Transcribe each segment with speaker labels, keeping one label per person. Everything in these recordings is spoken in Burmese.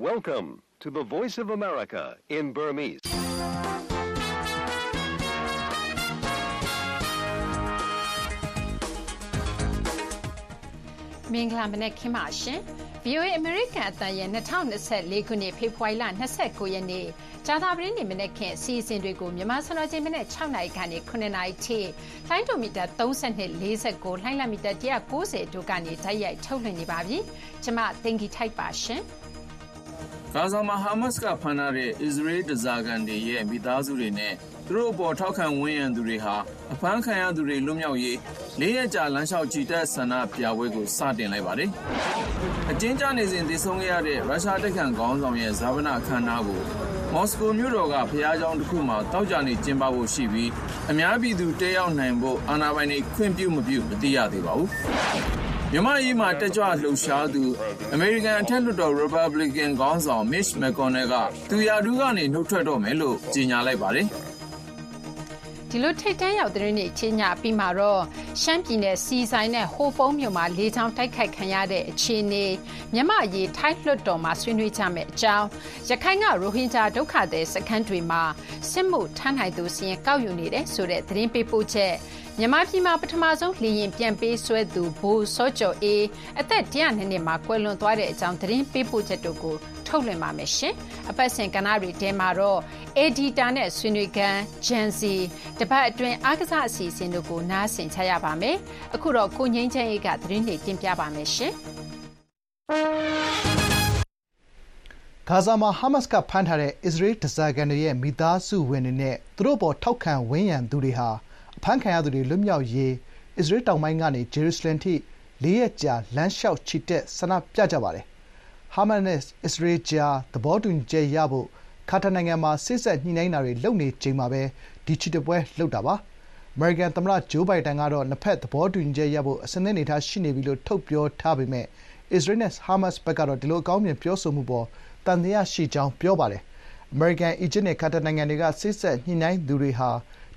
Speaker 1: Welcome to the Voice of America in Burmese.
Speaker 2: ။မင်္ဂလာမနက်ခင်းပါရှင်။ VOA အမေရိကန်အသံရဲ့2024ခုနှစ်ဖေဖော်ဝါရီလ29ရက်နေ့ကြာသပတေးနေ့မနက်ခင်းအစီအစဉ်တွေကိုမြန်မာစံတော်ချိန်မနက်6နာရီကနေ9နာရီထိလိုင်းဒိုမီတာ32 49လိုင်းလမီတာ190တို့ကနေဓာတ်ရိုက်ထုတ်လွှင့်နေပါပြီ။ကျွန်မတင်ဂီထိုက်ပါရှင်။
Speaker 3: ဂါဇာမှာဟာမတ်စ်ကဖမ်းထားတဲ့အစ္စရေးဒဇာကန်တွေရဲ့မိသားစုတွေနဲ့သူတို့အပေါ်ထောက်ခံဝန်းရံသူတွေဟာအဖမ်းခံရသူတွေလွတ်မြောက်ရေးလေးရက်ကြာလမ်းလျှောက်ချီတက်ဆန္ဒပြပွဲကိုစတင်လိုက်ပါတယ်။အကျဉ်းချနေစဉ်တည်ဆုံးခဲ့ရတဲ့ရုရှားတိုက်ခိုက်ခေါင်းဆောင်ရဲ့ဇာဝနာအခမ်းအနားကိုမော်စကိုမြို့တော်ကဖျားကျောင်းတစ်ခုမှာတောက်ကြနေကျင်းပဖို့ရှိပြီးအများပြည်သူတက်ရောက်နိုင်ဖို့အာဏာပိုင်တွေခွင့်ပြုမပြုမသိရသေးပါဘူး။ မြန်မာရေးမှာတက်ကြွလှုပ်ရှားသူအမေရိကန်အထက်လွှတ်တော် Republican ခေါင်းဆောင် Mitch McConnell ကသူရာထူးကနေနှုတ်ထွက်တော့မယ်လို့ကြေညာလိုက်ပါတယ်။
Speaker 2: ဒီလိုထိတ်တန်းရောက်တဲ့နေ့ချင်းညပြီးမှာတော့ရှမ်းပြည်နယ်စီဆိုင်နဲ့ဟိုပုံးမြို့မှာလေချောင်းတိုက်ခိုက်ခံရတဲ့အခြေအနေမြမရေးထိုင်းလွှတ်တော်မှာဆွေးနွေးကြမယ်အကြောင်းရခိုင်ကရိုဟင်ဂျာဒုက္ခသည်စခန်းတွေမှာစစ်မှုထမ်းနိုင်သူစီရင်ကောက်ယူနေတဲ့ဆိုတဲ့သတင်းပေးပို့ချက် မြန်မာပြည်မှာပထမဆုံးလေရင်ပြန်ပေးဆွဲသူဘိုးစောကျော်အေးအသက်100နှစ်မှာကွယ်လွန်သွားတဲ့အကြောင်းသတင်းပေးပို့ချက်တို့ကိုထုတ်လွှင့်ပါမယ်ရှင်။အပတ်စဉ်ကဏ္ဍတွေထဲမှာတော့ Editor နဲ့ဆွေးနွေးခန်း Gen Z တပတ်အတွင်းအားကစားအစီအစဉ်တို့ကိုနားဆင်ချရပါမယ်။အခုတော့ကိုငိမ့်ချမ်းအေးကသတင်းတွေတင်ပြပါမယ်ရှင်။
Speaker 4: ဂါဇာမှာဟာမတ်စ်ကဖမ်းထားတဲ့အစ္စရေးဓားစာခံတွေရဲ့မိသားစုဝင်တွေနဲ့သူတို့အပေါ်ထောက်ခံဝန်းရံသူတွေဟာ အဖမ်းခံရသူတွေ လွတ်မြောက်ရေး အစ္စရေးတောင်ပိုင်းကနေ ဂျေရုဆလင်အထိ လေးရက်ကြာ လမ်းလျှောက်ချီတက် ဆန္ဒပြကြပါတယ်။ဟာမတ်စ်နဲ့ အစ္စရေးကြား သဘောတူညီချက်ရဖို့ ကာတာနိုင်ငံမှာ စေ့စပ်ညှိနှိုင်းတာတွေ လုပ်နေချိန်မှာပဲ ဒီချီတက်ပွဲ လုပ်တာပါ။အမေရိကန်သမ္မတ ဂျိုးဘိုင်ဒန်ကတော့ နှစ်ဘက် သဘောတူညီချက်ရဖို့ အဆင်သင့်အနေအထား ရှိနေပြီလို့ ထုတ်ပြောထားပေမယ့် အစ္စရေးနဲ့ ဟာမတ်စ်ဘက်ကတော့ ဒီလို အကောင်းမြင် ပြောဆိုမှုအပေါ် သံသယရှိကြောင်း ပြောပါတယ်။အမေရိကန်၊အီဂျစ်နဲ့ ကာတာနိုင်ငံတွေက စေ့စပ်ညှိနှိုင်းသူတွေဟာ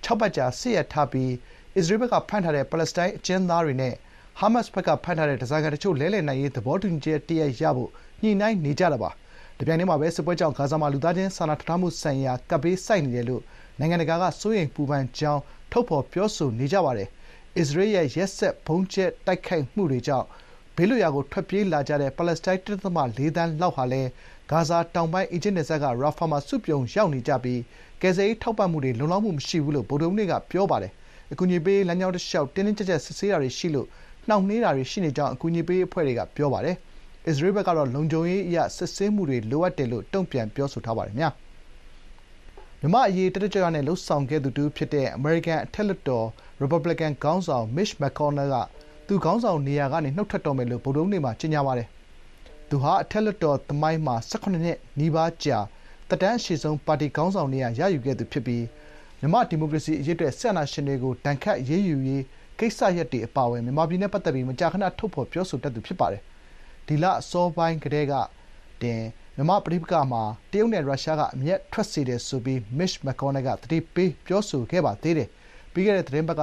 Speaker 4: ၆ပတ်ကြာစစ်ရပ်ထားပြီး အစ္စရေးဘက်ကဖမ်းထားတဲ့ပါလက်စတိုင်းအကျဉ်းသားတွေနဲ့ ဟာမတ်စ်ဘက်ကဖမ်းထားတဲ့ဓားစာခံတချို့လဲလှယ်နိုင်ရေးသဘောတူညီချက်တရပ်ရဖို့ ညှိနှိုင်းနေကြတာပါ။တပြိုင်တည်းမှာပဲစစ်ပွဲကြောင့်ဂါဇာမှာလူသားချင်းစာနာထောက်ထားမှုဆိုင်ရာကပ်ဘေးဆိုက်နေတယ်လို့နိုင်ငံတကာကစိုးရိမ်ပူပန်ကြောင်းထုတ်ဖော်ပြောဆိုနေကြပါတယ်။အစ္စရေးရဲ့ရက်စက်ဗုံးကြဲတိုက်ခိုက်မှုတွေကြောင့်ဘေးလွတ်ရာကိုထွက်ပြေးလာကြတဲ့ပါလက်စတိုင်း၁.၄သန်းလောက်ဟာလည်းဂါဇာတောင်ပိုင်းအီဂျစ်နယ်စပ်ကရာဖာမှာစုပြုံရောက်နေကြပြီး ကယ်ဆယ်ရေးထောက်ပံ့မှုတွေလုံလောက်မှုမရှိဘူးလို့ဗုဒ္ဓဟူးနေ့ကပြောပါတယ်။အကူအညီပေးရေးလမ်းကြောင်းတလျှောက်တင်းတင်းကျပ်ကျပ်စစ်ဆေးတာတွေရှိလို့နှောင့်နှေးတာတွေရှိနေကြောင်းအကူအညီပေးရေးအဖွဲ့တွေကပြောပါတယ်။အစ္စရေးဘက်ကတော့လုံခြုံရေးအရစစ်ဆေးမှုတွေလိုအပ်တယ်လို့တုံ့ပြန်ပြောဆိုထားပါတယ်။မြန်မာ့အရေးတက်တက်ကြွကြွနဲ့လုပ်ဆောင်ခဲ့သူတဦးဖြစ်တဲ့အမေရိကန်အထက်လွှတ်တော်ရီပတ်ဘလီကန်ခေါင်းဆောင် Mitch McConnell ကသူခေါင်းဆောင်နေရာကနေနှုတ်ထွက်တော့မယ်လို့ဗုဒ္ဓဟူးနေ့မှာကြေညာပါတယ်။သူဟာအထက်လွှတ်တော်သမိုင်းမှာ၁၇နှစ်နီးပါးကြာ သက်တမ်းအရှည်ဆုံးပါတီခေါင်းဆောင်နေရာရယူခဲ့သူဖြစ်ပြီးမြန်မာ့ဒီမိုကရေစီအရေးအတွက်စစ်အာဏာရှင်တွေကိုဒဏ်ခတ်အရေးယူရေးကိစ္စရပ်တွေအပါအဝင်မြန်မာပြည်နဲ့ပတ်သက်ပြီးမကြာခဏထုတ်ဖော်ပြောဆိုတတ်သူဖြစ်ပါတယ်။ဒီလအစောပိုင်းကတည်းကတင်မြန်မာ့ပဋိပက္ခမှာတရုတ်နဲ့ရုရှားကအမြတ်ထွက်စေတယ်ဆိုပြီး Mitch McConnell ကသတိပေးပြောဆိုခဲ့ပါသေးတယ်။ပြီးခဲ့တဲ့သီတင်းပတ်က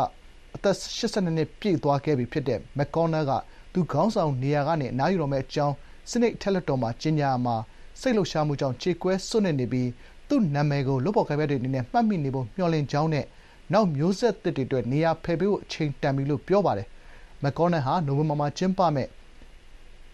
Speaker 4: အသက်၈၂နှစ်ပြည့်သွားခဲ့ပြီဖြစ်တဲ့ McConnell ကသူခေါင်းဆောင်နေရာကနေအနားယူတော့မယ့်အကြောင်းဆီနိတ်အထက်လွှတ်တော်မှာကြေညာရာမှာ စိတ်လှုပ်ရှားမှုကြောင့် ကြေကွဲစွန့်နစ်နေပြီး သူ့နာမည်ကို လုပ်ဖော်ကိုင်ဖက်တွေအနေနဲ့ မှတ်မိနေဖို့ မျှော်လင့်ကြောင်းနဲ့ နောက်မျိုးဆက်သစ်တွေအတွက် နေရာဖယ်ပေးဖို့ အချိန်တန်ပြီလို့ ပြောပါတယ်။ McConnell ဟာ နိုဝင်ဘာမှာ ကျင်းပမယ့်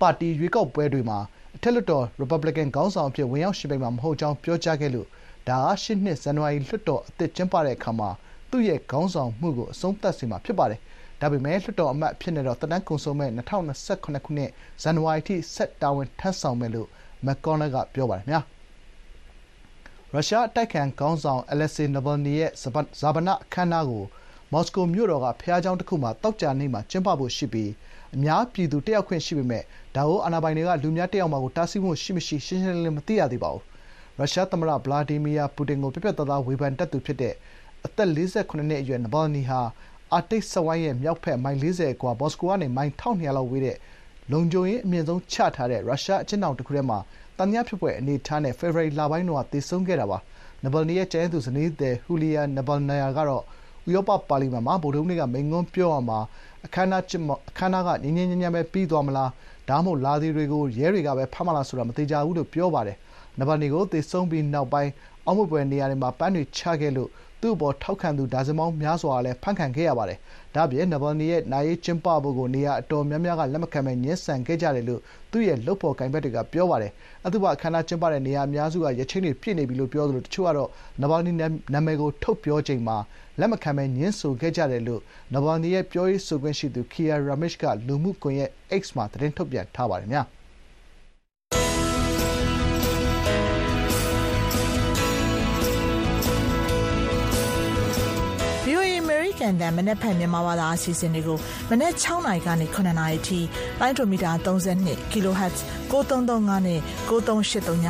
Speaker 4: ပါတီရွေးကောက်ပွဲတွေမှာ အထက်လွှတ်တော် ရီပတ်ဘလီကန် ခေါင်းဆောင်အဖြစ် ဝင်ရောက်ယှဉ်ပြိုင်မှာ မဟုတ်ကြောင်း ပြောကြားခဲ့လို့ ဒါဟာ ရှေ့နှစ် ဇန်နဝါရီ လွှတ်တော်အသစ် ကျင်းပတဲ့အခါမှာ သူ့ရဲ့ ခေါင်းဆောင်မှုကို အဆုံးသတ်စေမှာ ဖြစ်ပါတယ်။ဒါပေမယ့် လွှတ်တော်အမတ်အဖြစ်နဲ့တော့ သက်တမ်းကုန်ဆုံးမယ့် ၂၀၂၇ ခုနှစ် ဇန်နဝါရီအထိ ဆက်တာဝန်ထမ်းဆောင်မယ်လို့ McConnell ကပြောပါတယ်။ရုရှားအတိုက်အခံခေါင်းဆောင် Alexei Navalny ရဲ့ ဈာပနအခမ်းအနားကို မော်စကိုမြို့တော်က ဘုရားကျောင်းတခုမှာ သောကြာနေ့မှာ ကျင်းပဖို့ရှိပြီး အများပြည်သူတက်ရောက်ခွင့်ရှိပေမယ့် ဒါကို အာဏာပိုင်တွေက လူအများတက်ရောက်မှာကို တားဆီးမှုရှိမရှိ ရှင်းရှင်းလင်းလင်း မသိရသေးပါဘူး။ရုရှားသမ္မတ Vladimir Putin ကို ပြတ်ပြတ်သားသား ဝေဖန်တတ်သူဖြစ်တဲ့ အသက် ၄၇ နှစ်အရွယ် Navalny ဟာ အာတိတ်စက်ဝိုင်းရဲ့ မြောက်ဘက် မိုင် ၄၀ အကွာ မော်စကိုကနေ မိုင် ၁၂၀၀ လောက်ဝေးတဲ့ လုံခြုံရေးအမြင့်ဆုံးချထားတဲ့ ရုရှားအကျဉ်းထောင်တခုထဲမှာ သံသယဖြစ်ဖွယ်အနေအထားနဲ့ ဖေဖော်ဝါရီလပိုင်းတုန်းက သေဆုံးခဲ့တာပါ။ Navalny ရဲ့ ကျန်ရစ်သူ ဇနီးသည် Yulia Navalnaya ကတော့ ဥရောပပါလီမန်မှာ ဗုဒ္ဓဟူးနေ့က မိန့်ခွန်းပြောရာမှာ အခမ်းအနားက ငြိမ်းငြိမ်းချမ်းချမ်းပဲ ပြီးသွားမလား၊ဒါမှမဟုတ် လာသူတွေကို ရဲတွေကပဲ ဖမ်းမလားဆိုတာ မသေချာဘူး လို့ ပြောပါတယ်။ Navalny ကို သေဆုံးပြီးနောက်ပိုင်း အောက်မေ့ဖွယ်နေရာတွေမှာ ပန်းတွေချခဲ့လို့ သူ့အပေါ် ထောက်ခံသူ ဒါဇင်ပေါင်းများစွာလည်း ဖမ်းခံခဲ့ရပါတယ်။ဒါ့အပြင် Navalny ရဲ့ နာရေးကျင်းပဖို့ကို နေရာအတော်များများက လက်မခံဘဲ ငြင်းဆန်ခဲ့ကြတယ်လို့ သူ့ရဲ့ လုပ်ဖော်ကိုင်ဖက်တွေက ပြောပါတယ်။အသုဘအခမ်းအနား ကျင်းပတဲ့ နေရာအများစုက ရက်ချိန်းတွေ ပြည့်နေပြီလို့ ပြောသလို တချို့ကတော့ Navalny နာမည်ကို ထုတ်ပြောချိန်မှာ လက်မခံဘဲ ငြင်းဆိုခဲ့ကြတယ်လို့ Navalny ရဲ့ ပြောရေးဆိုခွင့်ရှိသူ Kia Ramesh က လူမှုကွန်ရက် X မှာ သတင်းထုတ်ပြန်ထားပါတယ်။
Speaker 5: VOA အမေ ကန်အသံမနက်ဖြန်မြန်မာဘာသာအစီအစဉ်တွေကိုမနက်6နာရီကနေ9နာရီထိလိုင်းဒိုမီတာ32 kHz 9335နဲ့9383ည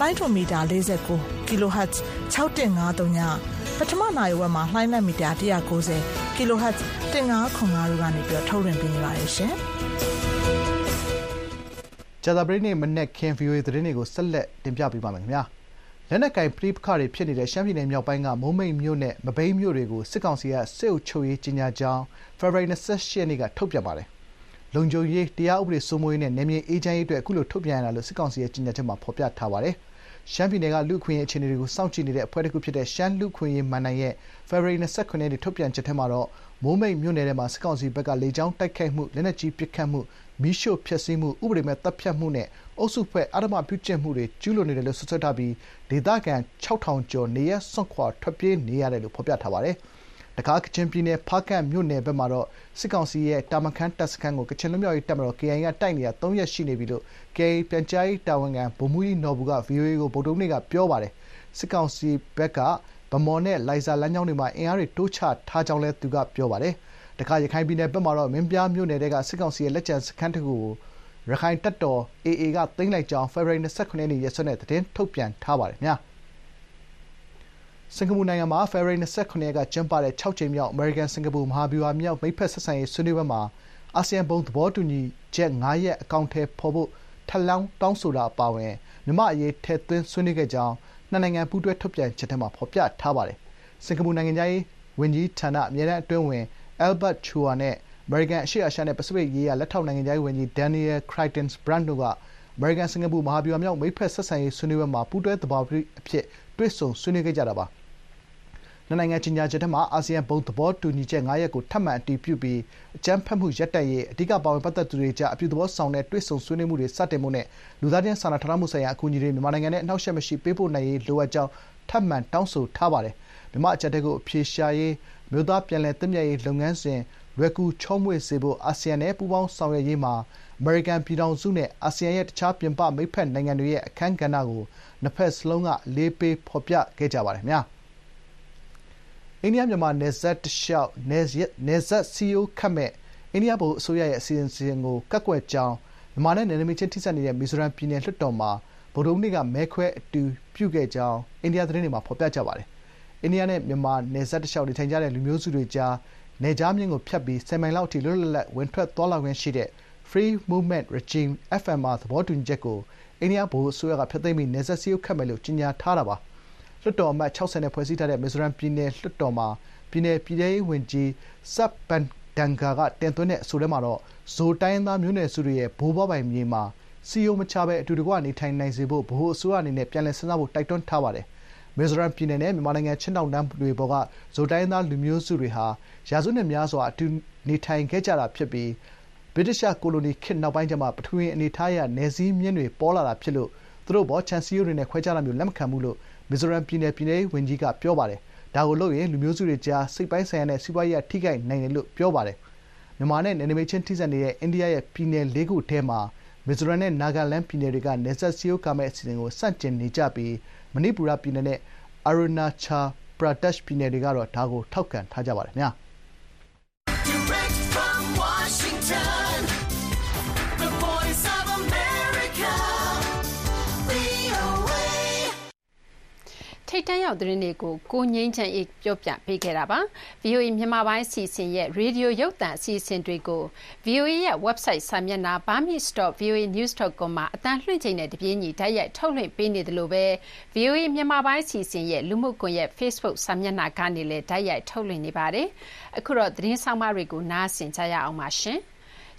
Speaker 5: လိုင်းဒိုမီတာ49 kHz 6153ညပထမနိုင်ဝက်မှာလှိုင်းလက်မီတာ190 kHz 1505တို့ကနေပြီးထုတ်လွှင့်ပေးနေပါတယ်ရှင်။
Speaker 4: ကြာသပတေးနေ့မနက်ခင်း VOA သတင်းတွေကိုဆက်လက်တင်ပြပေးပါမယ်ခင်ဗျာ။ လက်နက်ကိုင်ပဋိပက္ခတွေဖြစ်နေတဲ့ ရှမ်းပြည်နယ်မြောက်ပိုင်းကမိုးမိတ်မြို့နဲ့ မဘိမ်းမြို့တွေကို စစ်ကောင်စီက စစ်အုပ်ချုပ်ရေးကြေညာကြောင်း ဖေဖော်ဝါရီ ၂၈ ရက်နေ့က ထုတ်ပြန်ပါတယ်။လုံခြုံရေး၊တရားဥပဒေစိုးမိုးရေးနဲ့ နယ်မြေအေးချမ်းရေးအတွက် အခုလို ထုတ်ပြန်ရတာလို့ စစ်ကောင်စီရဲ့ ကြေညာချက်မှာ ဖော်ပြထားပါတယ်။ရှမ်းပြည်နယ်က လူ့အခွင့်အရေးအခြေအနေတွေကို စောင့်ကြည့်နေတဲ့ အဖွဲ့တခုဖြစ်တဲ့ ရှမ်းလူ့အခွင့်အရေးမဏ္ဍိုင်ရဲ့ ဖေဖော်ဝါရီ ၂၇ ရက်နေ့ ထုတ်ပြန်ချက်ထဲမှာတော့ မိုးမိတ်မြို့နယ်ထဲမှာ စစ်ကောင်စီဘက်က လေကြောင်းတိုက်ခိုက်မှု၊လက်နက်ကြီးပစ်ခတ်မှု၊မီးရှို့ဖျက်ဆီးမှု၊ဥပဒေမဲ့သတ်ဖြတ်မှုနဲ့ အုပ်စုဖွဲ့ အဓမ္မပြုကျင့်မှုတွေ ကျူးလွန်နေတယ်လို့ စွပ်စွဲထားပြီး ဒေသခံ၆,၀၀၀ကျော် နေရပ်စွန့်ခွာ ထွက်ပြေးနေရတယ်လို့ ဖော်ပြထားပါတယ်။တခါ ကချင်ပြည်နယ် ဖားကန့်မြို့နယ်ဘက်မှာတော့ စစ်ကောင်စီရဲ့ တာမခန် တပ်စခန်းကို ကချင်လွတ်မြောက်ရေးတပ်မတော် KIA က တိုက်နေတာ ၃ ရက်ရှိနေပြီလို့ KIA ပြန်ကြားရေးတာဝန်ခံ ဗိုလ်မှူးကြီးနော်ဘူက VOA ကို ဗုဒ္ဓဟူးနေ့က ပြောပါတယ်။စစ်ကောင်စီဘက်က ဗန်းမော်နဲ့ လိုင်ဇာလမ်းကြောင်းတွေမှာ အင်အားတွေ တိုးချထားကြောင်းလည်း သူက ပြောပါတယ်။တခါ ရခိုင်ပြည်နယ်ဘက်မှာတော့ မင်းပြားမြို့နယ်ထဲက စစ်ကောင်စီရဲ့ လက်ကျန်စခန်းတခုကို ရက္ခိုင့်တပ်တော် AA က သိမ်းလိုက်ကြောင်း ဖေဖော်ဝါရီ ၂၇ ရက်နေ့ ရက်စွဲနဲ့ သတင်းထုတ်ပြန်ထားပါတယ်။စင်္ကာပူနိုင်ငံမှာ ဖေဖော်ဝါရီ ၂၇ ရက်က ကျင်းပတဲ့ ၆ ကြိမ်မြောက် အမေရိကန်-စင်္ကာပူ မဟာဗျူဟာမြောက် မိတ်ဖက်ဆက်ဆံရေး ဆွေးနွေးပွဲမှာ အာဆီယံ ဘုံသဘောတူညီချက် ၅ ရပ် အကောင်အထည်ဖော်ဖို့ ထပ်လောင်း တောင်းဆိုတာ အပါအဝင် မြန်မာ့အရေး ထည့်သွင်းဆွေးနွေးခဲ့ကြောင်း နှစ်နိုင်ငံ ပူးတွဲ ထုတ်ပြန်ချက်ထဲမှာ ဖော်ပြထားပါတယ်။စင်္ကာပူနိုင်ငံခြားရေးဝန်ကြီးဌာန အမြဲတမ်းအတွင်းဝန် Albert Chua နဲ့ အမေရိကန်အရှေ့အာရှနဲ့ပစိဖိတ်ရေးရာလက်ထောက်နိုင်ငံခြားရေးဝန်ကြီး Daniel Crichton-Brand တို့က အမေရိကန်-စင်္ကာပူမဟာဗျူဟာမြောက်မိတ်ဖက်ဆက်ဆံရေးဆွေးနွေးပွဲမှာပူးတွဲသဘာပတိအဖြစ်တွေ့ဆုံဆွေးနွေးခဲ့ကြတာပါ။နှစ်နိုင်ငံကြေညာချက်ထဲမှာအာဆီယံဘုံသဘောတူညီချက်၅ရပ်ကိုထပ်မံအတည်ပြုပြီးအကြမ်းဖက်မှုရပ်တန့်ရေး၊အဓိကပါဝင်ပတ်သက်သူတွေကြားအပြုသဘောဆောင်တဲ့တွေ့ဆုံဆွေးနွေးမှုတွေစတင်ဖို့နဲ့လူသားချင်းစာနာထောက်ထားမှုဆိုင်ရာအကူအညီတွေမြန်မာနိုင်ငံထဲအနှောင့်အယှက်မရှိပေးပို့နိုင်ရေးလိုအပ်ကြောင်းထပ်မံတောင်းဆိုထားပါတယ်။မြန်မာ့အကျပ်အတည်းကိုအဖြေရှာရေး၊အမျိုးသားပြန်လည်သင့်မြတ်ရေးလုပ်ငန်းစဉ် လွယ်ကူချောမွေ့စေဖို့ အာဆီယံနဲ့ ပူးပေါင်းဆောင်ရွက်ရေးမှာ အမေရိကန်ပြည်ထောင်စုနဲ့ အာဆီယံရဲ့ တခြား ပြင်ပ မိတ်ဖက်နိုင်ငံတွေရဲ့ အခန်းကဏ္ဍကို နှစ်ဘက်စလုံးက အလေးပေး ဖော်ပြခဲ့ကြပါတယ်။အိန္ဒိယ-မြန်မာ နယ်စပ်တလျှောက် နယ်စပ်စည်းရိုးခတ်မယ့် အိန္ဒိယ ဗဟိုအစိုးရရဲ့ အစီအစဉ်ကို ကန့်ကွက်ကြောင်း မြန်မာနဲ့ နယ်နိမိတ်ချင်း ထိစပ်နေတဲ့ မီဇိုရမ်ပြည်နယ် လွှတ်တော်မှာ ဗုဒ္ဓဟူးနေ့က မဲခွဲ အတည်ပြုခဲ့ကြောင်း အိန္ဒိယ သတင်းတွေမှာ ဖော်ပြကြပါတယ်။အိန္ဒိယနဲ့ မြန်မာ နယ်စပ်တလျှောက် နေထိုင်ကြတဲ့ လူမျိုးစုတွေကြား နယ်ခြားမျဉ်းကိုဖြတ်ပြီး ၁၀ မိုင်လောက်အထိ လွတ်လွတ်လပ်လပ် ဝင်ထွက်သွားလာခွင့်ရှိတဲ့ Free Movement Regime (FMR) သဘောတူညီချက်ကို အိန္ဒိယ ဗဟိုအစိုးရက ဖျက်သိမ်းပြီး နယ်စပ်စည်းရိုးခတ်မယ်လို့ ကြေညာထားတာပါ။လွှတ်တော်အမတ် ၆၀ နဲ့ ဖွဲ့စည်းထားတဲ့ မီဇိုရမ်ပြည်နယ် လွှတ်တော်မှာ ပြည်နယ် ပြည်ထဲရေးဝန်ကြီး Sat Pangdanga ကတင်သွင်းတဲ့ အဆိုထဲမှာတော့ ဇို တိုင်းရင်းသားမျိုးနွယ်စုတွေရဲ့ ဘိုးဘွားပိုင်မြေမှာ စည်းရိုးမခြားဘဲ အတူတကွ နေထိုင်နိုင်စေဖို့ ဗဟိုအစိုးရအနေနဲ့ ပြန်လည်စဉ်းစားဖို့ တိုက်တွန်းထားပါတယ်။ မီဇိုရမ်ပြည်နယ်နဲ့မြန်မာနိုင်ငံချင်းတောင်တန်းတွေပေါ်ကဇိုတိုင်းရင်းသားလူမျိုးစုတွေဟာ ရာစုနှစ်များစွာအတူနေထိုင်ခဲ့ကြတာဖြစ်ပြီး ဗြိတိသျှကိုလိုနီခေတ်နောက်ပိုင်းကျမှပထဝီအနေအထားအရနယ်စည်းမျဉ်းတွေပေါ်လာတာဖြစ်လို့သူတို့အပေါ်ခြံစည်းရိုးတွေနဲ့ခွဲခြားတာမျိုးလက်မခံဘူးလို့မီဇိုရမ်ပြည်နယ်ပြည်ထဲရေးဝန်ကြီးကပြောပါတယ်။ဒါကိုလုပ်ရင်လူမျိုးစုတွေကြားစိတ်ပိုင်းဆိုင်ရာနဲ့စီးပွားရေးအရထိခိုက်နိုင်တယ်လို့ပြောပါတယ်။မြန်မာနဲ့နယ်နိမိတ်ချင်းထိစပ်နေတဲ့အိန္ဒိယရဲ့ပြည်နယ်လေးခုထဲမှာမီဇိုရမ်နဲ့နာဂလန်းပြည်နယ်တွေကနယ်စပ်စည်းရိုးကာမယ့်အစီအစဉ်ကိုဆန့်ကျင်နေကြပြီး မဏိပူရပြည်နယ်နဲ့ အာရူနာချယ်ပရာဒက်ရှ် ပြည်နယ်တွေကတော့ ဒါကို ထောက်ခံထားကြပါတယ်ခင်ဗျာ။
Speaker 6: America, VOA.
Speaker 2: ထိတ်တန်းရောက်သတင်းတွေကို ကိုငိမ့်ချန်အေးပြောပြပေးခဲ့တာပါ။ VOA မြန်မာပိုင်းအစီအစဉ်ရဲ့ ရေဒီယိုရုပ်သံအစီအစဉ်တွေကို VOA ရဲ့ website စာမျက်နှာ burmese.voanews.com မှာအတန်းလွှင့်ချိန်နဲ့တပြေးညီ တိုက်ရိုက်ထုတ်လွှင့်ပေးနေသလိုပဲ VOA မြန်မာပိုင်းအစီအစဉ်ရဲ့ လူမှုကွန်ရက် Facebook စာမျက်နှာကနေလည်း တိုက်ရိုက်ထုတ်လွှင့်နေပါတယ်။အခုတော့ သတင်းဆောင်မတွေကို နားဆင်ကြရအောင်ပါ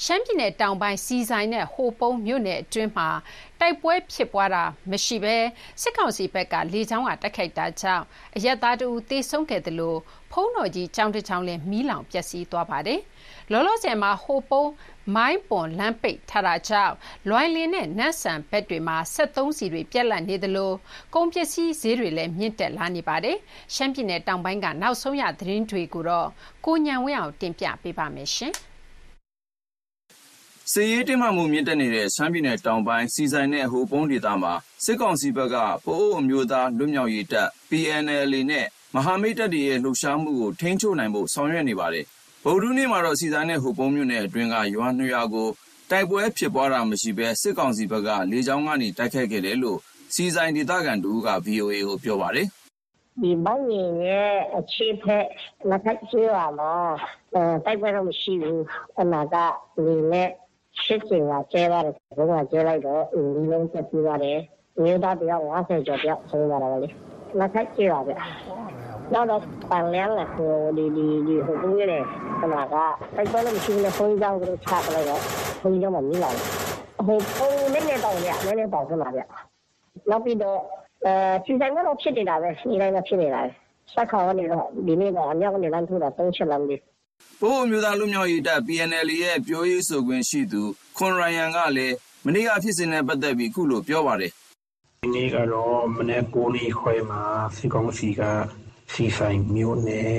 Speaker 2: ရှင်။ရှမ်းပြည်နယ်တောင်ပိုင်းဆီဆိုင်နဲ့ဟိုပုံးမြို့နယ်အတွင်းမှာတိုက်ပွဲဖြစ်ပွားတာမရှိဘဲစစ်ကောင်စီဘက်ကလေကြောင်းကတိုက်ခိုက်တာကြောင့်အရပ်သားတဦးသေဆုံးခဲ့သလိုဘုန်းတော်ကြီးကျောင်းတစ်ကျောင်းလည်းမီးလောင်ပျက်စီးသွားပါတယ်။လောလောဆယ်မှာဟိုပုံးမိုင်းပွန်လမ်းပိတ်ထားတာကြောင့်လွိုင်လင်းနဲ့နတ်ဆန်ဘက်တွေမှာ73စီတွေပြက်လက်နေသလိုကုန်ပစ္စည်းဈေးတွေလည်းမြင့်တက်လာနေပါတယ်။ရှမ်းပြည်နယ်တောင်ပိုင်းကနောက်ဆုံးရသတင်းတွေကိုတော့ကိုညံဝင်းအောင်တင်ပြပေးပါမယ်ရှင်။
Speaker 3: စစ်ရေးတင်းမာမှုမြင့်တက်နေတဲ့ ရှမ်းပြည်နယ်တောင်ပိုင်းစီဆိုင်နဲ့ ဟိုပုံးဒေသမှာ စစ်ကောင်စီဘက်ကပိုအိုအမျိုးသား လွတ်မြောက်ရေးတပ် PNLA နဲ့ မဟာမိတ်တပ်တွေရဲ့ လှုပ်ရှားမှုကို ထိန်းချုပ်နိုင်ဖို့ ဆောင်ရွက်နေပါတယ်။ဗုဒ္ဓနေ့မှာတော့စီဆိုင်နဲ့ ဟိုပုံးမြို့နယ်အတွင်းက ရွာနှစ်ရွာကို တိုက်ပွဲဖြစ်ပွားတာမရှိဘဲ စစ်ကောင်စီဘက်က လေကြောင်းကနေ တိုက်ခတ်ခဲ့တယ်လို့စီဆိုင်ဒေသခံတူက VOA ကို ပြောပါတယ်။
Speaker 7: ဒီ မိုင်းရဲ့အခြေဖက်လက်ခတ်ကျွေးပါမှာ တိုက်ပွဲတော့ မရှိဘူးအနာက လေနဲ့ ရှစ်ကျင်ကကျဲပါတယ်ဘုံကကျဲလိုက်တော့အင်းလုံးဆက်ပြပါတယ်မြို့သားတယောက်50ကျော်တယောက်ဆုံးသွားတာပဲလေလက်ခတ်ကျဲပါဗျနောက်တော့ပန်လန်းလည်းဟိုဒီဒီဒီဟိုဘူးရတယ်ခဏကတိုက်ပွဲလည်းမရှိဘူးလေဘုန်းကြီးကျောင်းကိုချပလိုက်တော့ဘုန်းကြီးကျောင်းမှာမြည်လာတယ်ဟိုဘုန်းနည်းနည်းတောင်းရနည်းနည်းတောင်းစမှာဗျနောက်ပြီးတော့အဲစီဆိုင်ကတော့ဖြစ်နေတာပဲစီတိုင်းကဖြစ်နေတာပဲဆက်ခေါ်နေတော့ဒီနေ့ကအမြောက်ကနေလမ်းထူတာ၃ချက်လမ်းလေး
Speaker 3: ဗိုလ်အမျိုးသားလွတ်မြောက်ရေးတပ် PNLA ရဲ့ ပြောရေးဆိုခွင့်ရှိသူ ခွန်ရိုင်ယန်ကလည်း မနေ့က ဖြစ်စဉ်နဲ့ ပတ်သက်ပြီး အခုလို ပြောပါတယ်။
Speaker 8: ဒီနေ့ကတော့ မနေ့9နာရီခွဲမှာ စစ်ကောင်စီကစီဆိုင်မြို့နယ်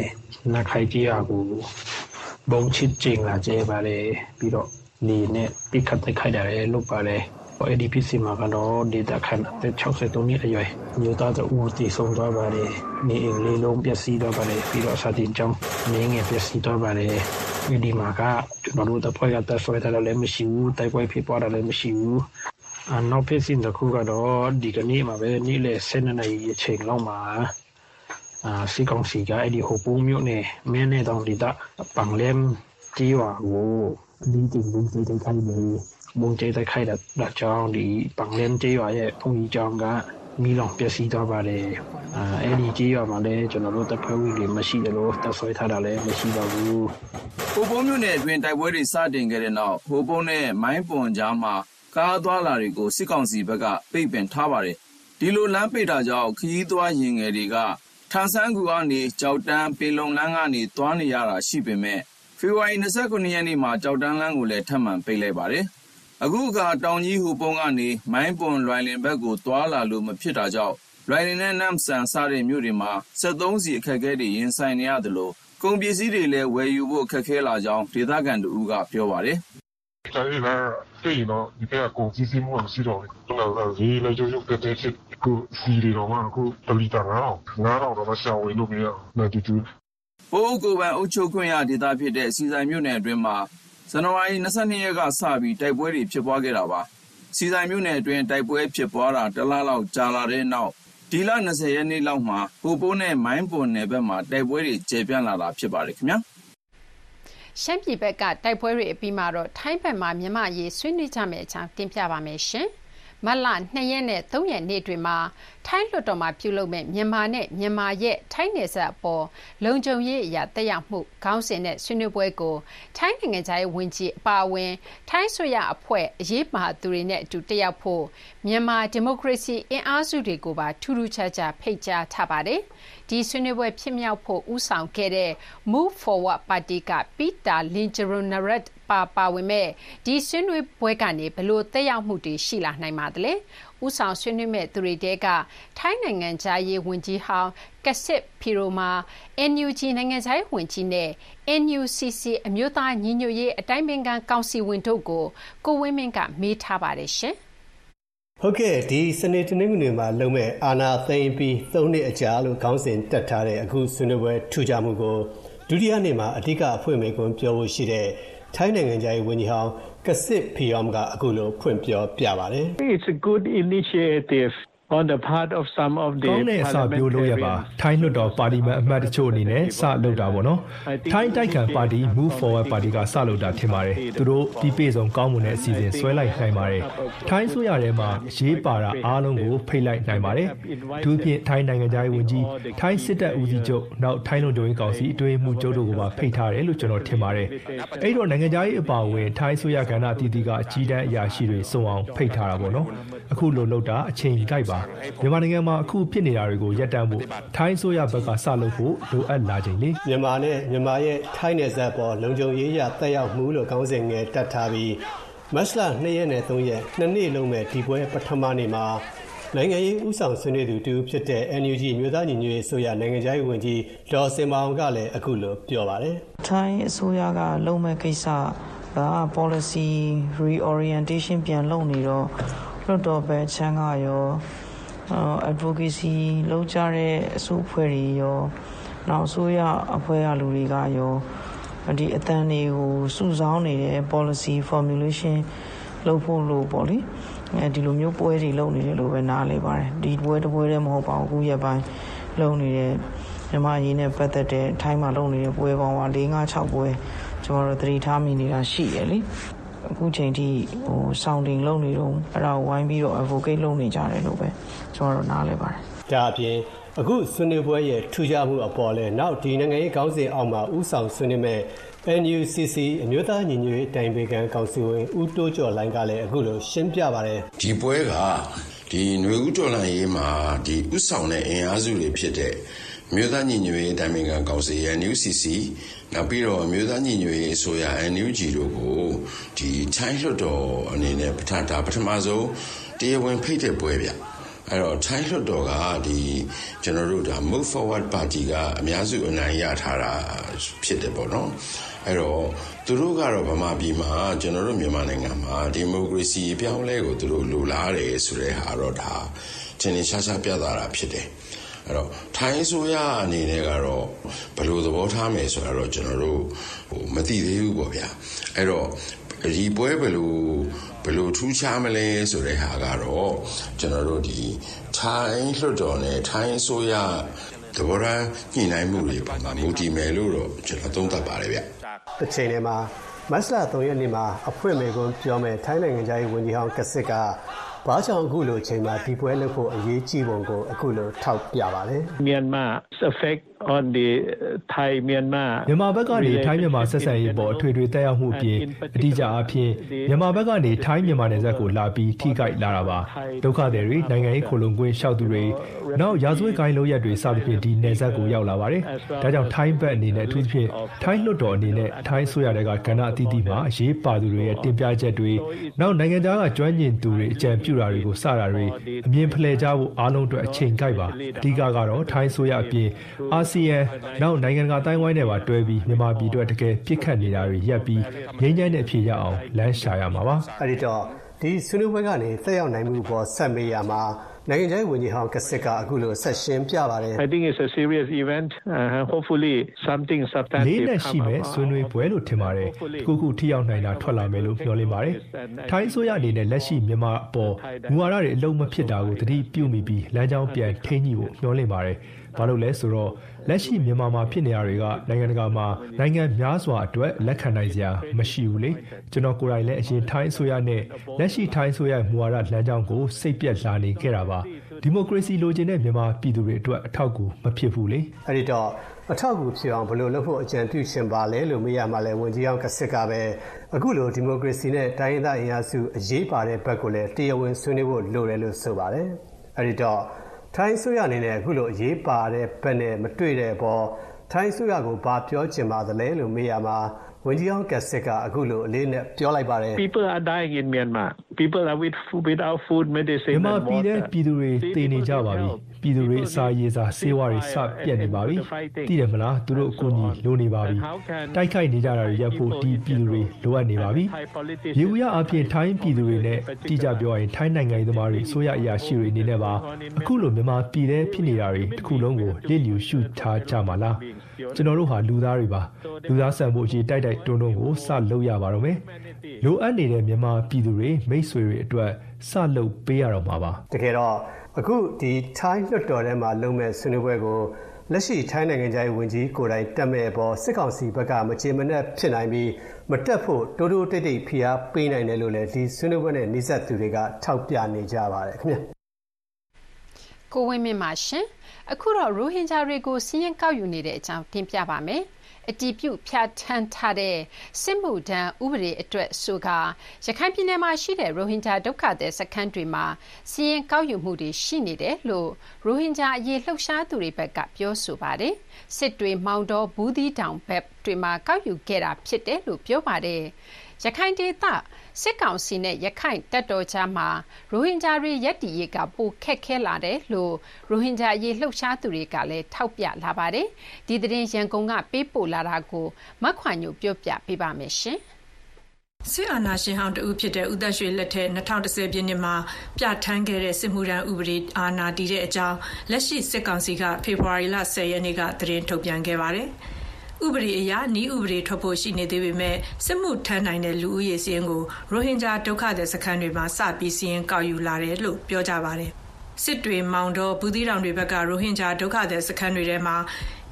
Speaker 8: နခိုင်ကြီးအကူဘုံချစ်ကျင်းလာကြပါတယ် ပြီးတော့နေနဲ့ပိခတ်တိုက်ခိုက်တယ်လို့ပါတယ် အဲ့ဒီဖြစ်စီမှာကတော့ဒေတာခန်အသက်63နှစ်အရွယ်မြို့သားတို့ဦးတည်ဆုံးသွားပါတယ်နေအိမ်လေးလုံးပျက်စီးသွားပါတယ်ပြီးတော့စာတင်ကျောင်းနေငယ်ပျက်စီးသွားပါတယ်ဒီမှာကကျွန်တော်တို့တပ်ဖွဲ့ကတပ်ဆွဲထားတယ်လည်းမရှိဘူးတိုက်ပွဲဖြစ်ပွားတာလည်းမရှိဘူးအနောက်ဖြစ်စဉ်တစ်ခုကတော့ဒီကနေ့မှာပဲနေ့လယ်7နာရီအချိန်လောက်မှာအာစီကောင်စီကအဲ့ဒီဟိုပူးမြို့နယ်မင်းနဲ့တောင်ဒီတာပန်လမ်ကြီးဝါကိုလီတင်ဘူးစိတ်တိုက်ခိုက်နေ ဘုံကျဲတိုက်ခိုက်တာဒါကြောင့်ဒီပန်လမ်ကြီးဝါရဲ့ဘုံကြီးကျောင်းကမီးလောင်ပျက်စီးသွားပါတယ်အဲအဲ့ဒီကြီးရွာမှာလည်းကျွန်တော်တို့တပ်ဖွဲ့ဝင်တွေမရှိတယ်လို့တပ်ဆွဲထားတာလည်းမရှိပါဘူး
Speaker 3: ဟိုပုံးမြို့နယ်အတွင်းတိုက်ပွဲတွေစတင်ခဲ့တဲ့နောက်ဟိုပုံးနဲ့မိုင်းပွန်ကြားမှာကားသွားလာတွေကိုစစ်ကောင်စီဘက်ကပိတ်ပင်ထားပါတယ်ဒီလိုလမ်းပိတ်တာကြောင့်ခရီးသွားရင်ငယ်တွေကထန်ဆန်းကူကနေကြောက်တန်းပေလုံလန်းကနေသွားနေရတာရှိပေမဲ့ဖေဖော်ဝါရီ29ရက်နေ့မှာကြောက်တန်းလန်းကိုလည်းထပ်မံပိတ်လိုက်ပါတယ် အခုကတောင်ကြီးဟူပုံကနေ မိုင်းပွန်လွိုင်လင်ဘက်ကိုတွာလာလို့ မဖြစ်တာကြောင့် လွိုင်လင်နဲ့ နမ်ဆန် စတဲ့မြို့တွေမှာ73စီအခက်အခဲတွေ ရင်ဆိုင်နေရတယ်လို့ကုန်ပစ္စည်းတွေလည်း ဝယ်ယူဖို့အခက်အခဲလာကြောင်း ဒေသခံတို့ကပြောပါတယ်။
Speaker 9: ဒါလည်းသိတော့ ဒီကကုန်စည်စည်းမှုမရှိတော့ဘူး။တော့ဒီလည်း ရုပ်ရုပ်တက်တက်ဖြစ်ကိုစီရီတော့မှ အခု တလီတာတော့9000တော့ရှာဝင်လို့ မရဘူး။
Speaker 3: ပိုးကိုပန်အုတ်ချုပ်ခွင့်ရဒေသဖြစ်တဲ့စီဆိုင်မြို့နယ်အတွင်းမှာ ဇန်နဝါရီ22ရက်ကစပြီးတိုက်ပွဲတွေဖြစ်ပွားခဲ့တာပါ။စီဆိုင်မြို့နယ်အတွင်းတိုက်ပွဲဖြစ်ပွားတာတလလောက်ကြာလာတဲ့နောက်ဒီလ20ရက်နေ့လောက်မှာဟိုပိုးနဲ့မိုင်းပွန်နယ်ဘက်မှာတိုက်ပွဲတွေကျေပြန့်လာတာဖြစ်ပါတယ်ခင်ဗျာ။
Speaker 2: ရှမ်းပြည်ဘက်ကတိုက်ပွဲတွေအပြီးမှာတော့ထိုင်းဘက်မှာမြန်မာရေးဆွေးနွေးကြမယ့်အကြောင်းတင်ပြပါမယ်ရှင်။မတ်လ၂ရက်နဲ့၃ရက်နေ့တွေမှာထိုင်းလွှတ်တော်မှာ ပြုလုပ်မယ့် မြန်မာနဲ့ မြန်မာရဲ့ ထိုင်းနယ်စပ်အပေါ် လုံခြုံရေးအရ သက်ရောက်မှု ခေါင်းစဉ်နဲ့ ဆွေးနွေးပွဲကို ထိုင်းနိုင်ငံခြားရေးဝန်ကြီး အပါအဝင် ထိုင်းအစိုးရအဖွဲ့အရေးပါသူတွေနဲ့အတူ တက်ရောက်ဖို့ မြန်မာ ဒီမိုကရေစီအင်အားစုတွေကိုပါ ထူးထူးခြားခြား ဖိတ်ကြားထားပါတယ်။ဒီဆွေးနွေးပွဲ ဖြစ်မြောက်ဖို့ ဦးဆောင်ခဲ့တဲ့ Move Forward ပါတီက Peter Limjaroenrat ပါ ပါဝင်မဲ့ဒီဆွေးနွေးပွဲကနေဘလို့သက်ရောက်မှုတွေ ရှိလာနိုင်ပါသလဲ ဥဆောင်ဆွေးနွေးမဲ့သူတွေတဲက ထိုင်းနိုင်ငံသားရေးဝန်ကြီးဟောင်းကစစ်ဖီရိုမာ NUG နိုင်ငံသားရေးဝန်ကြီးနဲ့ NUCC အမျိုးသားညီညွတ်ရေး အတိုင်းပင်ခံကောင်စီဝင်တို့ကို ကိုဝင်းမင်းက မေးထားပါတယ်ရှင်
Speaker 10: ဟုတ်ကဲ့ ဒီ စနေ တနင်္ဂနွေမှာလုံမဲ့အာနာသိမ့်ပြီး ၃ နှစ်အကြာလို့ ခေါင်းစဉ်တက်ထားတဲ့ အခုဆွေးနွေးပွဲ ထူကြမှုကို ဒုတိယနေ့မှာ အဓိက အဖွင့်မိကွန်းပြောဖို့ရှိတဲ့ ထိုင်းနိုင်ငံသားရေးဝန်ကြီးဟောင်းကစစ်ဖီယောမ်ကအခုလို ဖွင့်ပြောပြပါတယ်
Speaker 8: It's a good initiative
Speaker 11: on the part of some of the
Speaker 12: ကောင်းတဲ့အစပျိုးလို့ရပါထိုင်းလွှတ်တော်ပါတီမန်အမတ်တချို့အနေနဲ့စလုပ်တာပေါ့နော်ထိုင်းတိုက်ခံပါတီ Move Forward ပါတီကစလုပ်တာထင်ပါတယ်သူတို့ဒီပေဆုံးကောင်းမွန်တဲ့အစီအစဉ်ဆွဲလိုက်နိုင်ပါတယ်ထိုင်းဆိုရထဲမှာရေးပါတာအားလုံးကိုဖိတ်လိုက်နိုင်ပါတယ်သူဖြင့်ထိုင်းနိုင်ငံသားရေးဝန်ကြီးထိုင်းစစ်တပ်ဦးစီးချုပ်နောက်ထိုင်းလုံခြုံရေးကောင်စီအတွင်းမှုချုပ်တို့ကိုပါဖိတ်ထားတယ်လို့ကျွန်တော်ထင်ပါတယ်အဲ့တော့နိုင်ငံသားရေးအပါအဝင်ထိုင်းဆိုရကဏ္ဍအသီးသီးကအကြီးတန်းအရာရှိတွေစုံအောင်ဖိတ်ထားတာပေါ့နော်အခုလိုလုပ်တာအချိန်ကြီးပါမြန်မာနိုင်ငံမှာအခုဖြစ်နေတာတွေကိုရပ်တန့်ဖို့ထိုင်းဆိုရဘက်ကစလုပ်ဖို့လိုအပ်လာချိန်လေ
Speaker 10: မြန်မာနဲ့မြန်မာရဲ့ထိုင်းနယ်စပ်ပေါ်လုံခြုံရေးရတက်ရောက်မှုလို့ခေါင်းစဉ်ငယ်တက်ထားပြီးမတ်လ2ရက်နဲ့3ရက်နှစ်နေ့လုံးမဲ့ဒီပွဲပထမနေ့မှာနိုင်ငံရေးဥဆောင်ဆွေးနွေးသူတူဖြစ်တဲ့ NUG မြို့သားညီညွတ်ရေးအစိုးရနိုင်ငံခြားရေးဝန်ကြီးဒေါ်စင်မောင်ကလည်းအခုလိုပြောပါတယ်
Speaker 13: ထိုင်းအစိုးရကလုံမဲ့ကိစ္စက policy reorientation ပြန်လုပ်နေတော့လွတ်တော်ပဲချမ်းကရော advocacy လုပ်ကြတဲ့အစုအဖွဲ့တွေရောနောက်အစိုးရအဖွဲ့ရလူတွေကရောဒီအတန်းတွေကိုစုဆောင်းနေတဲ့ policy formulation လုပ်ဖို့လို့ပေါ့လေအဲဒီလိုမျိုးပွဲတွေလုပ်နေတယ်လို့ပဲနားလည်ပါတယ်ဒီပွဲတစ်ပွဲတည်းမဟုတ်ပါဘူးအခုရက်ပိုင်းလုပ်နေတဲ့မြန်မာရင်းနဲ့ပတ်သက်တဲ့ထိုင်းမှာလုပ်နေတဲ့ပွဲပေါင်းက၄၅6ပွဲကျွန်တော်တို့သတိထားမိနေတာရှိရလေ အခုချိန်ထိဟိုစောင်းတင်လုပ်နေတော့အဲ့ဒါဝိုင်းပြီးတော့ advocate လုပ်နေကြတယ်လို့ပဲကျွန်တော်တို့နားလည်ပါတယ်
Speaker 10: ဒါအပြင်အခုဆွေးနွေးပွဲရဲ့ထူးခြားမှုအပေါ်လဲနောက်ဒီနိုင်ငံရေးခေါင်းစဉ်အောက်မှာဥဆောင်ဆွေးနွေးမဲ့ NUCC အမျိုးသားညီညွတ်ရေးတိုင်ပင်ခံကောင်စီဝင်ဦးတိုးကျော်လိုင်းကလည်းအခုလိုရှင်းပြပါတယ်
Speaker 14: ဒီပွဲကဒီຫນွေဦးတော်လှန်ရေးမှာဒီဥဆောင်တဲ့အင်အားစုတွေဖြစ်တဲ့ မြို့သားညီညွတ်ရေးတိုင်ပင်ခံကောင်စီရဲ့ NUCC နောက်ပြီးတော့မြို့သားညီညွတ်ရေးအစိုးရ NUG တို့ကိုဒီထိုင်းလွှတ်တော်အနေနဲ့ပထဒါပထမဆုံးတရားဝင်ဖိတ်တဲ့ပွဲဗျအဲ့တော့ထိုင်းလွှတ်တော်ကဒီကျွန်တော်တို့ဒါ Move Forward Party ကအများစုအနိုင်ရထားတာဖြစ်တယ်ပေါ့နော်အဲ့တော့သူတို့ကတော့ဗမာပြည်မှာကျွန်တော်တို့မြန်မာနိုင်ငံမှာဒီမိုကရေစီအပြောင်းအလဲကိုသူတို့လိုလားတယ်ဆိုတဲ့ဟာတော့ဒါထင်ထင်ရှားရှားပြသတာဖြစ်တယ် အဲ့တော့ထိုင်းဆိုရအနေနဲ့ကတော့ဘယ်လိုသဘောထားမယ်ဆိုတာတော့ကျွန်တော်တို့ဟိုမသိသေးဘူးပေါ့ဗျာအဲ့တော့ဒီပွဲဘယ်လိုဘယ်လိုထူးခြားမလဲဆိုတဲ့ဟာကတော့ကျွန်တော်တို့ဒီထိုင်းလွှတ်တော်နဲ့ထိုင်းဆိုရသဘောထားညှိနှိုင်းမှုတွေပုံမှာမူတည်မယ်လို့တော့ကျွန်တော်သုံးသပ်ပါတယ်ဗျ
Speaker 10: တစ်ချိန်တည်းမှာမတ်လ3ရက်နေ့မှာအဖွင့်မေကွန်းပြောမဲ့ထိုင်းနိုင်ငံသားရေးဝန်ကြီးဟောင်းကစစ်က ဘာကြောင့်အခုလိုအချိန်မှာဒီပွဲလုပ်ဖို့အရေးကြီးပုံကိုအခုလိုထောက်ပြပါတယ်
Speaker 11: Myanmar's effect on the Thai Myanmar
Speaker 12: မြန်မာဘက်ကနေထိုင်းမြန်မာဆက်ဆံရေးပေါ်အထွေထွေတက်ရောက်မှုအပြင်အတိအကျအဖြစ်မြန်မာဘက်ကနေထိုင်းမြန်မာနယ်စပ်ကိုလာပြီးထိခိုက်လာတာပါဒုက္ခသည်တွေနိုင်ငံရေးခိုလုံခွင့်ရှောက်သူတွေနောက်ရာဇဝတ်ကိုင်းလုံးရက်တွေစသဖြင့်ဒီနယ်စပ်ကိုရောက်လာပါတယ်ဒါကြောင့်ထိုင်းဘက်အနေနဲ့အထူးသဖြင့်ထိုင်းလွှတ်တော်အနေနဲ့ထိုင်းဆိုရတဲ့ကကဏ္ဍအသီးသီးမှာအရေးပါသူတွေရဲ့တင်ပြချက်တွေနောက်နိုင်ငံသားကကျွမ်းကျင်သူတွေအကြံပြုတာတွေကိုစတာတွေအမြင်ဖလှယ်ကြဖို့အားလုံးအတွက်အချိန်ကိုက်ပါအဓိကကတော့ထိုင်းဆိုရအပြင်အာဆီယံနောက်နိုင်ငံတကာတိုင်းဝိုင်းတွေပါတွဲပြီးမြန်မာပြည်အတွက်တကယ်ပြစ်ခတ်နေတာတွေရပ်ပြီးငြိမ်းချမ်းတဲ့အဖြစ်ရအောင်လမ်းရှာရမှာပါ
Speaker 10: အဲ့ဒီတော့ဒီဆွေးနွေးပွဲကနေသက်ရောက်နိုင်မှုပေါ်ဆက်မေးရမှာ နိုင်ငံခြားရေးဝန်ကြီးဟောင်းကစစ်ကအခုလိုဆက်ရှင်းပြပါတယ်
Speaker 11: I think it's a serious event uh, hopefully something
Speaker 12: လေး
Speaker 11: substantive
Speaker 12: နဲ့ရှိ
Speaker 11: come
Speaker 12: မဲ့
Speaker 11: out
Speaker 12: ဆွေးနွေးပွဲလို့ထင်ပါတယ်တခုခုထိရောက်နိုင်တာထွက်လာမယ်လို့မျှော်လင့်ပါတယ်ထိုင်းဆိုရအနေနဲ့လက်ရှိမြန်မာအပေါ်မူဝါဒတွေအလုံးမဖြစ်တာကိုသတိပြုမိပြီးလမ်းကြောင်းပြန်ထိန်းညှိဖို့မျှော်လင့်ပါတယ် ဘာလို့လဲဆိုတော့လက်ရှိမြန်မာမှာဖြစ်နေရတွေကနိုင်ငံတကာမှာနိုင်ငံများစွာအတွက်လက်ခံနိုင်စရာမရှိဘူးလေကျွန်တော်ကိုယ်တိုင်လည်းအရင်ထိုင်းအစိုးရနဲ့လက်ရှိထိုင်းအစိုးရမူဝါဒလမ်းကြောင်းကိုစိတ်ပြက်လာနေခဲ့တာပါဒီမိုကရေစီလိုချင်တဲ့မြန်မာပြည်သူတွေအတွက်အထောက်အကူမဖြစ်ဘူးလေ
Speaker 10: အဲ့ဒီတော့အထောက်အကူဖြစ်အောင်ဘယ်လိုလုပ်ဖို့အကြံပြုရှင်ပါလဲလို့မေးရမှာလဲဝန်ကြီးအောင်ကစစ်ကပဲအခုလိုဒီမိုကရေစီနဲ့တိုင်းရင်းသားအင်အားစုအရေးပါတဲ့ဘက်ကိုလည်းတရားဝင်ဆွေးနွေးဖို့လိုတယ်လို့ဆိုပါတယ်အဲ့ဒီတော့ ထိုင်းဆိုရအနေနဲ့ အခုလို အရေးပါတဲ့ဘက်နဲ့ မတွေ့တဲ့အပေါ် ထိုင်းဆိုရကို ဘာပြောချင်ပါသလဲလို့ မေးရမှာ ဝန်ကြီးအောင်ကစစ်ကအခုလို အလေးနဲ့ပြောလိုက်ပါတယ်
Speaker 11: people are dying in Myanmar people are with food, without food
Speaker 12: မြ
Speaker 11: medicine
Speaker 12: န်မာ
Speaker 11: and
Speaker 12: ပြည်တဲ့
Speaker 11: water
Speaker 12: ပြည်သူတွေတည်နေကြပါပြီ ပြည်သူတွေအစာရေစာဆေးဝါးတွေစပြတ်နေပါပြီတည်တယ်မလားသူတို့အကူအညီလိုနေပါပြီတိုက်ခိုက်နေကြတာတွေရပ်ဖို့ဒီပြည်သူတွေလိုအပ်နေပါပြီရေဦးရအပြင်ထိုင်းပြည်သူတွေနဲ့တိကျပြောရရင်ထိုင်းနိုင်ငံရေးသမားတွေအစိုးရအရာရှိတွေအနေနဲ့ပါအခုလိုမြန်မာပြည်တဲ့ဖြစ်နေတာတွေတစ်ခုလုံးကိုလစ်လျူရှုထားကြမှာလားကျွန်တော်တို့ဟာလူသားတွေပါလူသားဆန်ဖို့အရေးတိုက်တိုက်တွန်းတွန်းကိုစလုပ်ရပါတော့မယ်လိုအပ်နေတဲ့မြန်မာပြည်သူတွေမိတ်ဆွေဆွေတွေအတွက် စလုပ်ပေးရတော့မှာပါ
Speaker 10: တကယ်တော့အခုဒီထိုင်းလွှတ်တော်ထဲမှာလုပ်မဲ့ဆွေးနွေးပွဲကိုလက်ရှိထိုင်းနိုင်ငံခြားရေးဝန်ကြီးကိုယ်တိုင်တက်မဲ့အပေါ်စစ်ကောင်စီဘက်ကမချေမနှက်ဖြစ်နိုင်ပြီးမတက်ဖို့တိုးတိုးတိတ်တိတ်ဖိအားပေးနိုင်တယ်လို့လည်းဒီဆွေးနွေးပွဲနဲ့နှိစက်သူတွေကထောက်ပြနေကြပါတယ်ခင်ဗျာ
Speaker 2: ကိုဝင်းမြင့်ပါရှင်အခုတော့ရိုဟင်ဂျာတွေကိုစီးရင်ကောက်ယူနေတဲ့အကြောင်းတင်ပြပါမယ် အတီးပြုတ်ဖြတ်ထန်းထားတဲ့ စစ်မှုထမ်းဥပဒေအတွက်ဆိုကရခိုင်ပြည်နယ်မှာရှိတဲ့ ရိုဟင်ဂျာဒုက္ခသည်စခန်းတွေမှာစီးရင်ကောက်ယူမှုတွေ ရှိနေတယ်လို့ ရိုဟင်ဂျာအရေး လှုပ်ရှားသူတွေဘက်က ပြောဆိုပါတယ် စစ်တွေ မောင်တော်ဘူးသီးတောင်ဘက်တွေမှာ ကောက်ယူခဲ့တာဖြစ်တယ်လို့ ပြောပါတယ် ရခိုင်ဒေသ စစ်ကောင်စီနဲ့ရခိုင်တပ်တော်ကြားမှာ ရိုဟင်ဂျာတွေရက်တီရေးက ပိုခက်ခဲလာတယ်လို့ ရိုဟင်ဂျာအရေး လှုပ်ရှားသူတွေကလည်း ထောက်ပြလာပါတယ်။ဒီသတင်း ရန်ကုန်က ပေးပို့လာတာကို မခွာညိုပြောပြပေးပါမယ်ရှင်။
Speaker 15: စစ်အာဏာရှင်ဟောင်းတဦးဖြစ်တဲ့ ဦးသက်ရွှေလက်ထက်2010ပြည့်နှစ်မှာ ပြဋ္ဌာန်းခဲ့တဲ့ စစ်မှုထမ်းဥပဒေ အာဏာတည်တဲ့အကြောင်း လက်ရှိစစ်ကောင်စီက ဖေဖော်ဝါရီလ10ရက်နေ့က သတင်းထုတ်ပြန်ခဲ့ပါတယ်။ ဥပဒေအရနီးဥပဒေထွက်ဖို့ရှိနေသေးပေမဲ့စစ်မှုထမ်းနိုင်တဲ့လူဦးရေစည်းကိုရိုဟင်ဂျာဒုက္ခသည်စခန်းတွေမှာစပြီးစီးရင်ကောက်ယူလာတယ်လို့ပြောကြပါတယ်။စစ်တွေမောင်တော်ဘူးသီးတောင်တွေဘက်ကရိုဟင်ဂျာဒုက္ခသည်စခန်းတွေထဲမှာ